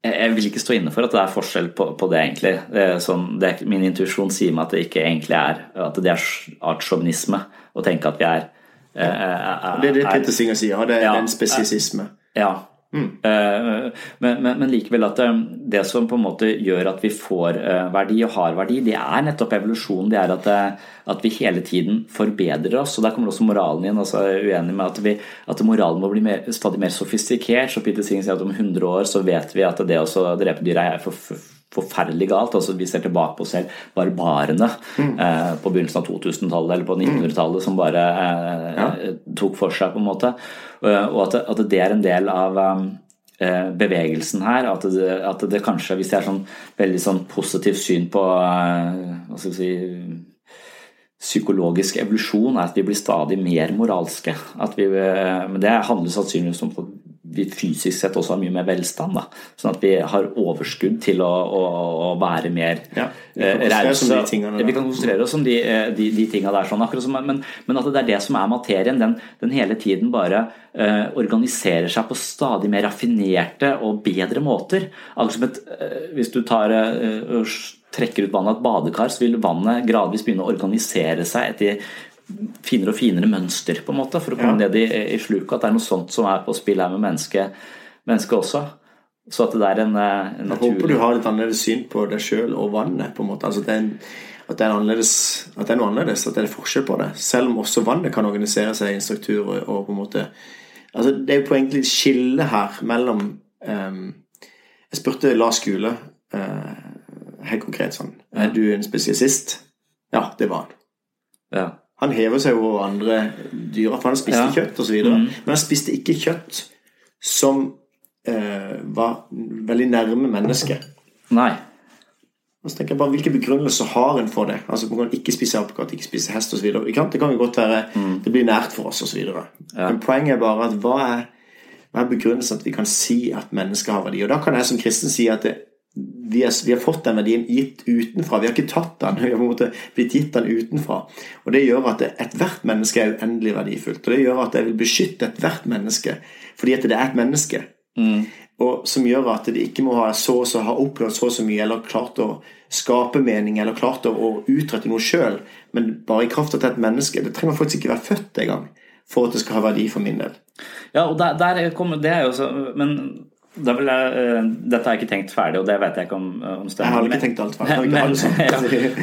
jeg vil ikke stå inne for at det er forskjell på, på det, egentlig. Det sånn, det er, min intuisjon sier meg at det ikke egentlig er At det er artssjåvinisme å tenke at vi er, er, er Det er det Peter Singer sier, det er ja, en spesisisme. Ja, Mm. Men, men, men, likevel at eh, det som på en måte gjør at vi får eh, verdi og har verdi, det er nettopp evolusjon. Det er at, at vi hele tiden forbedrer oss. og Der kommer også moralen inn. altså jeg er uenig med At, vi, at moralen må bli mer, stadig mer sofistikert. så Peter Singh sier at Om 100 år så vet vi at det å drepe dyr er for, for forferdelig galt. altså Vi ser tilbake på selv barbarene mm. eh, på begynnelsen av 2000-tallet eller på 1900-tallet som bare eh, ja. tok for seg, på en måte. Eh, og at, at det er en del av eh, bevegelsen her. At det, at det, kanskje, hvis det er sånn veldig sånn positivt syn på eh, hva skal vi si psykologisk evolusjon er at vi blir stadig mer moralske. Vi, men det handler sannsynligvis om vi fysisk sett også har mye mer velstand. Da. Sånn at vi har overskudd til å, å, å være mer ja, rause. Vi kan konsentrere oss om de, eh, de, de tinga der. Sånn, som, men, men, at det er det som er materien. Den, den hele tiden bare uh, organiserer seg på stadig mer raffinerte og bedre måter. Akkurat som et, uh, Hvis du tar uh, trekker ut vannet av et badekar, så vil vannet gradvis begynne å organisere seg etter finere og finere mønster, på en måte, for å komme ja. ned i, i sluket. At det er noe sånt som er på spill her med mennesket menneske også. Så at det er en, eh, en naturlig Jeg håper du har et annerledes syn på deg sjøl og vannet. på en måte. Altså, det er en, at, det at det er noe annerledes, at det er forskjell på det. Selv om også vannet kan organisere seg i en struktur og, og på en måte altså, Det er jo egentlig et skille her mellom um, Jeg spurte Lars Skule uh, helt konkret sånn Er du en spesialist? Ja, det var han. Ja. Han hever seg over andre dyr. For han spiste ja. kjøtt osv. Mm. Men han spiste ikke kjøtt som eh, var veldig nærme mennesket. Nei. Og så tenker jeg bare, Hvilke begrunnelser har en for det? Altså Man kan ikke spise apekatt, ikke spise hest osv. Det kan jo godt være mm. det blir nært for oss osv. Ja. Men poenget er bare at hva er, hva er begrunnelsen at vi kan si at mennesket har verdi? Og da kan jeg som kristen si at det, vi, er, vi, har fått den verdien gitt utenfra. Vi har ikke tatt den, vi har på en måte blitt gitt den utenfra. Og Det gjør at ethvert menneske er uendelig verdifullt. Og det gjør at jeg vil beskytte ethvert menneske fordi at det er et menneske. Mm. Og Som gjør at det ikke må ha så og så ha opplevd så og så mye, eller klart å skape mening, eller klart å, å utrette noe sjøl, men bare i kraft av et menneske. Det trenger faktisk ikke være født engang for at det skal ha verdi for min del. Ja, og der, der kommer det er jo så, Men jeg, uh, dette har jeg ikke tenkt ferdig, og det vet jeg ikke om, uh, om stemmer. Jeg har ikke tenkt alt ferdig. Men, ja,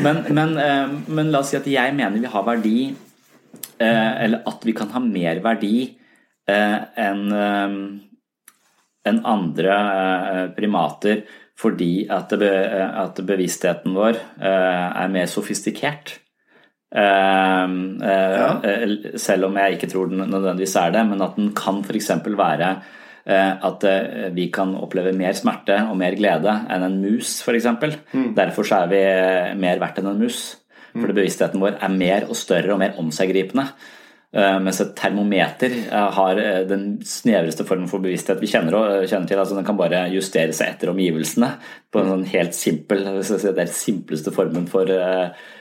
men, men, uh, men, la oss si at jeg mener vi har verdi, eller at vi kan ha mer verdi enn en andre primater fordi at, be, at bevisstheten vår er mer sofistikert. Ja. Selv om jeg ikke tror den nødvendigvis er det, men at den kan f.eks. være at vi kan oppleve mer smerte og mer glede enn en mus, f.eks. Mm. Derfor er vi mer verdt enn en mus. Mm. Fordi bevisstheten vår er mer og større og mer omseggripende. Mens et termometer har den snevreste formen for bevissthet vi kjenner, kjenner til. altså Den kan bare justere seg etter omgivelsene på en sånn helt simpel, den simpleste formen for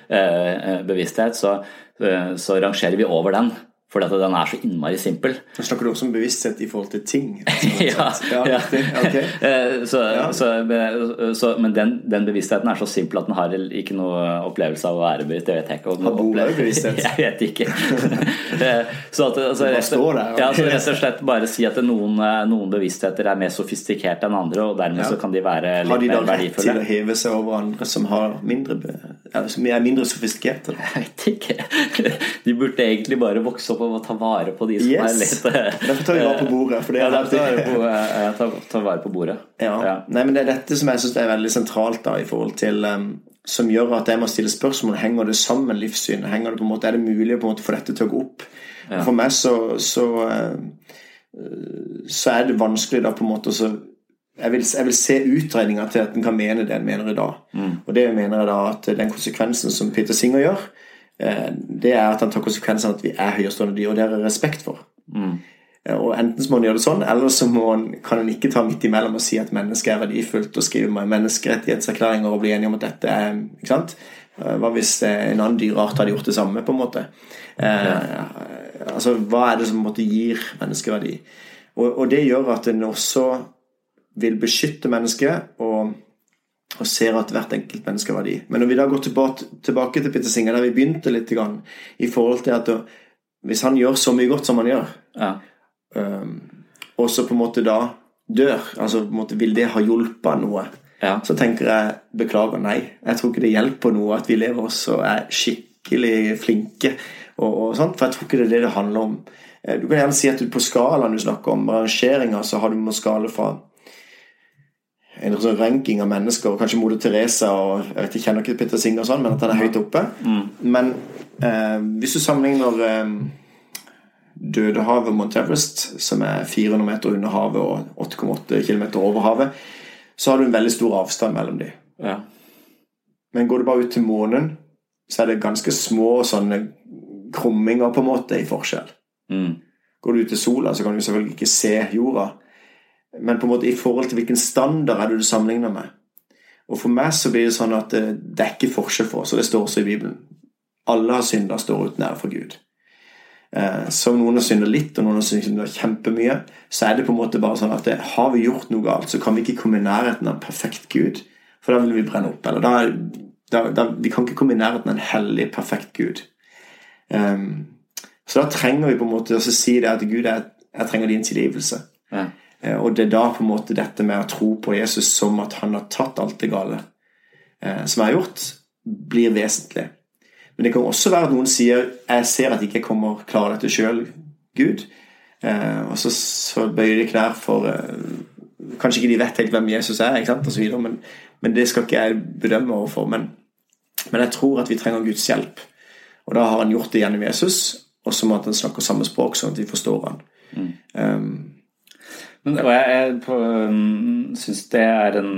Eh, eh, bevissthet, så, eh, så rangerer vi over den. Fordi at den er så innmari simpel. Nå snakker du også om bevissthet i forhold til ting? ja. ja. Okay. så, ja. Så, så, men den, den, bevisstheten er så simpel at den har ikke noe opplevelse av å være bevisst. Det vet jeg ikke. Har Bo bevissthet? jeg vet ikke. så, at, altså, rett, ja, så rett og slett bare si at noen, noen bevisstheter er mer sofistikerte enn andre, og dermed så kan de være litt mer verdifulle. Har de da rett til å heve seg over andre som, har mindre, som er mindre sofistikerte? Jeg vet ikke. De burde egentlig bare vokse om å ta vare på de som yes. er litt Derfor tar vi vare på bordet. Ja, derfor tar vi på, tar, tar vare på bordet. Ja. ja. Nei, men Det er dette som jeg syns er veldig sentralt da i forhold til um, Som gjør at jeg må stille spørsmål henger det sammen livssyn. Henger det på en måte, Er det mulig å på en måte få dette til å gå opp? Ja. For meg så, så, uh, så er det vanskelig da på en måte å jeg vil, jeg vil, se utregninga til at en kan mene det en mener i dag. Mm. Og det mener jeg da at den konsekvensen som Peter Singer gjør, Eh, det er at han tar konsekvensen av at vi er høyerestående dyr, og det er det respekt for. Mm. Eh, og Enten så må han gjøre det sånn, eller så han, kan han ikke ta midt imellom og si at mennesket er verdifullt og skrive menneskerettighetserklæringer og bli enige om at dette er ikke sant? Eh, hva hvis en annen dyreart hadde gjort det samme, på en måte? Eh, altså, Hva er det som måte, gir menneskeverdi? Og, og det gjør at en også vil beskytte mennesket og og ser at hvert enkelt menneske har verdi. Men når vi da går tilbake, tilbake til Peter Singer, der vi begynte litt grann, i forhold til at hvis han gjør så mye godt som han gjør, ja. um, og så på en måte da dør, altså på en måte vil det ha hjulpet noe, ja. så tenker jeg beklager, nei. Jeg tror ikke det hjelper noe at vi lever oss og er skikkelig flinke, og, og sånt, for jeg tror ikke det er det det handler om. Eh, du kan gjerne si at du på skalaen du snakker om, rangeringer, så har du med skala fra en sånn ranking av mennesker, kanskje Moder Teresa og Jeg vet ikke, kjenner ikke Peter Singer og sånn, men at han er høyt oppe. Mm. Men eh, hvis du sammenligner eh, Dødehavet Mount Everest, som er 400 meter under havet og 8,8 km over havet, så har du en veldig stor avstand mellom dem. Ja. Men går du bare ut til månen, så er det ganske små sånne krumminger på en måte i forskjell. Mm. Går du ut til sola, så kan du selvfølgelig ikke se jorda men på en måte i forhold til hvilken standard er det du sammenligner med. Og For meg så blir det sånn at det, det er ikke forskjell for oss, og det står også i Bibelen. Alle har synder står uten ære for Gud. Eh, så om noen har synda litt, og noen har synda kjempemye, så er det på en måte bare sånn at det, har vi gjort noe galt, så kan vi ikke komme i nærheten av en perfekt Gud. For da vil vi brenne opp. Eller da, da, da, vi kan ikke komme i nærheten av en hellig, perfekt Gud. Um, så da trenger vi på en måte å si det at Gud, jeg, jeg trenger din tilgivelse. Ja. Eh, og det er da på en måte dette med å tro på Jesus som at han har tatt alt det gale eh, som jeg har gjort, blir vesentlig. Men det kan også være at noen sier 'Jeg ser at jeg ikke kommer klare dette sjøl, Gud'. Eh, og så, så bøyer de knær for Kanskje ikke de vet helt hvem Jesus er, ikke sant? Og så videre, men, men det skal ikke jeg bedømme overfor. Men, men jeg tror at vi trenger Guds hjelp. Og da har han gjort det gjennom Jesus, og så må han snakke samme språk, sånn at vi forstår han. Mm. Um, men, og jeg, jeg um, syns det er en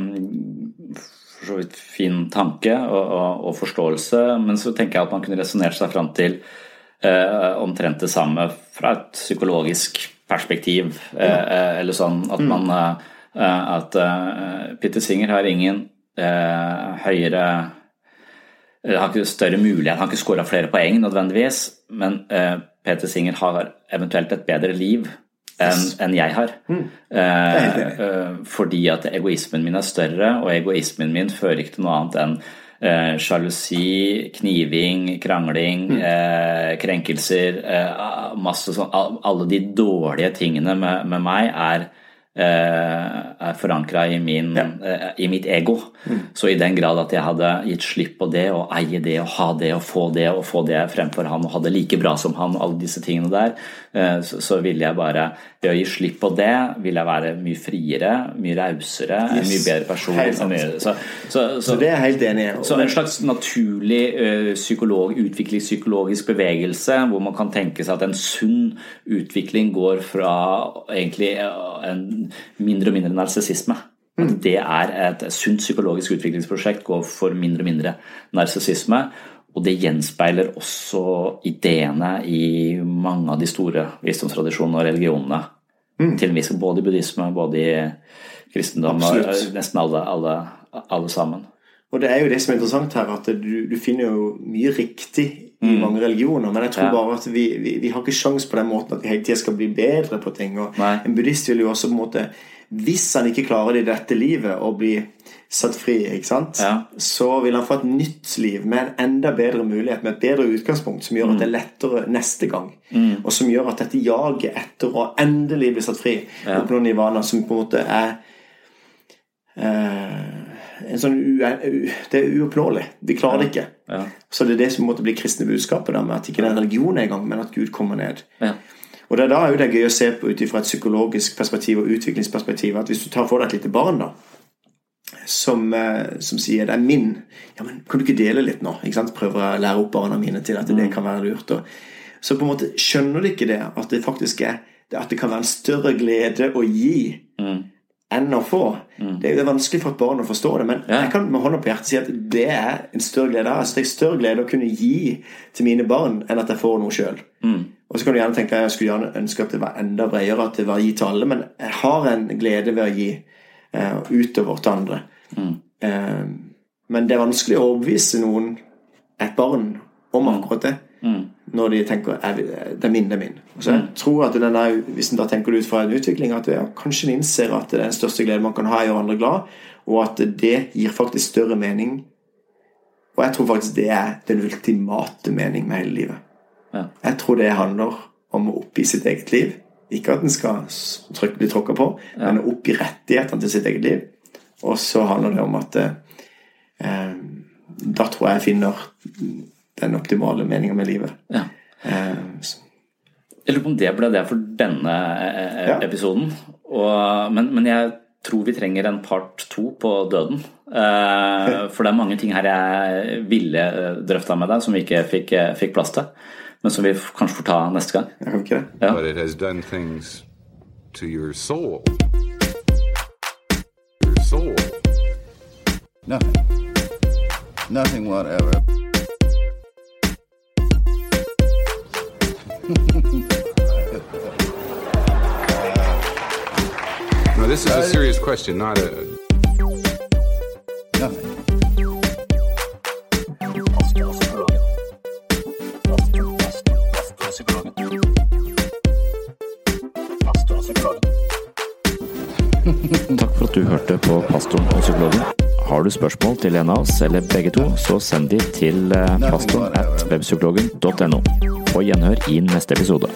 for så vidt fin tanke og, og, og, forståelse, men så tenker jeg at man kunne resonnert seg fram til eh, omtrent det samme fra et psykologisk perspektiv. Eh, eh eller sånn at mm. man eh, At eh, Peter Singer har ingen eh, høyere har ikke større mulighet, han har ikke skåra flere poeng nødvendigvis, men Peter Singer har eventuelt et bedre liv enn en jeg har. Mm. Eh, eh, fordi at egoismen min er større, og egoismen min fører ikke til noe annet enn eh, sjalusi, kniving, krangling, mm. eh, krenkelser eh, masse sånn, Alle de dårlige tingene med, med meg er er forankra i, ja. i mitt ego. Så i den grad at jeg hadde gitt slipp på det, og eie det, og ha det, og få det, og få det fremfor han, og ha det like bra som han, alle disse tingene der, så, vil jeg bare Ved å gi slipp på det, vil jeg være mye friere, mye rausere, en mye bedre person. Mye- Så, så, så, Så det er jeg helt enig i. så en slags naturlig ø, psykolog, utviklingspsykologisk bevegelse, hvor man kan tenke seg at en sunn utvikling går fra egentlig en mindre og mindre narsissisme. At det er et sunt psykologisk utviklingsprosjekt, går for mindre og mindre narsissisme. Og det gjenspeiler også ideene i mange av de store visdomstradisjonene og religionene. Til en viss både i buddhisme, både i kristendom og Absolutt. ø, nesten alle, alle, alle sammen. Og det er jo det som er interessant her, at du, du finner jo mye riktig i mange religioner, men jeg tror Mm. Ja. bare at vi, vi, vi har ikke sjans på den måten at vi hele tida skal bli bedre på ting. Og Nei. en buddhist vil jo også på en måte Hvis han ikke klarer det i dette livet å bli satt fri, ikke sant? Ja. så vil han få et nytt liv med en enda bedre mulighet, med et bedre utgangspunkt, som gjør at Mm. det er lettere neste gang. Og som gjør at dette jaget etter å endelig bli satt fri, Ja. oppnå nirvana, som på en måte er eh, en sånn Det er uoppnåelig. Vi klarer det ikke. Ja. Så det er det som måtte bli kristne budskapet, der, med at ikke det er religion engang, men at Gud kommer ned. Ja. Og det er da er jo det gøy å se på ut ifra et psykologisk perspektiv og utviklingsperspektiv. At hvis du tar for deg et lite barn da som, eh, som sier 'det er min', ja, men kan du ikke dele litt nå? Ikke sant? Prøver å lære opp barna mine til at det kan være lurt. Og, så på en måte skjønner de ikke det, at det faktisk er at det kan være en større glede å gi enn å få. Det er jo det er vanskelig for et barn å forstå det, men Ja. jeg kan med hånda på hjertet si at det er en større glede. Altså, det er større glede å kunne gi til mine barn enn at jeg får noe sjøl. Og så kan du gjerne tenke at jeg skulle gjerne ønske at det var enda bredere, at det var gi til alle, men jeg har en glede ved å gi eh, utover til andre. Eh, men det er vanskelig å overbevise noen, et barn, om akkurat det. Når de tenker "Jeg det er min, det er min. Så jeg tror at den er, Hvis en da tenker det ut fra en utvikling, at ja, kanskje en innser at det er den største glede man kan ha, i å gjøre andre glad, og at det gir faktisk større mening. Og jeg tror faktisk det er den ultimate mening med hele livet. Ja. Jeg tror det handler om å oppgi sitt eget liv. Ikke at en skal trykke, bli tråkka på, men opp i rettighetene til sitt eget liv. Og så handler det om at eh, Da tror jeg jeg finner den optimale meninga med livet. Ja. Eh, Jeg lurer på om det ble det for denne eh, Ja. episoden. Og, men, men jeg tror vi trenger en part to på døden. Eh, for det er mange ting her jeg ville eh, drøfta med deg som vi ikke fikk, eh, fikk plass til. Men som vi kanskje får ta neste gang. jeg kan ikke det. Ja. but it has done things to your soul. Your soul. Nothing. Nothing whatever. No, this is a serious question, not a. Nothing. Du hørte på Pastoren og psykologen. Har du spørsmål til en av oss eller begge to, så send de til eh, pastoren at webpsykologen.no. På gjenhør i neste episode.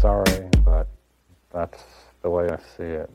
Sorry, but that's the way I see it.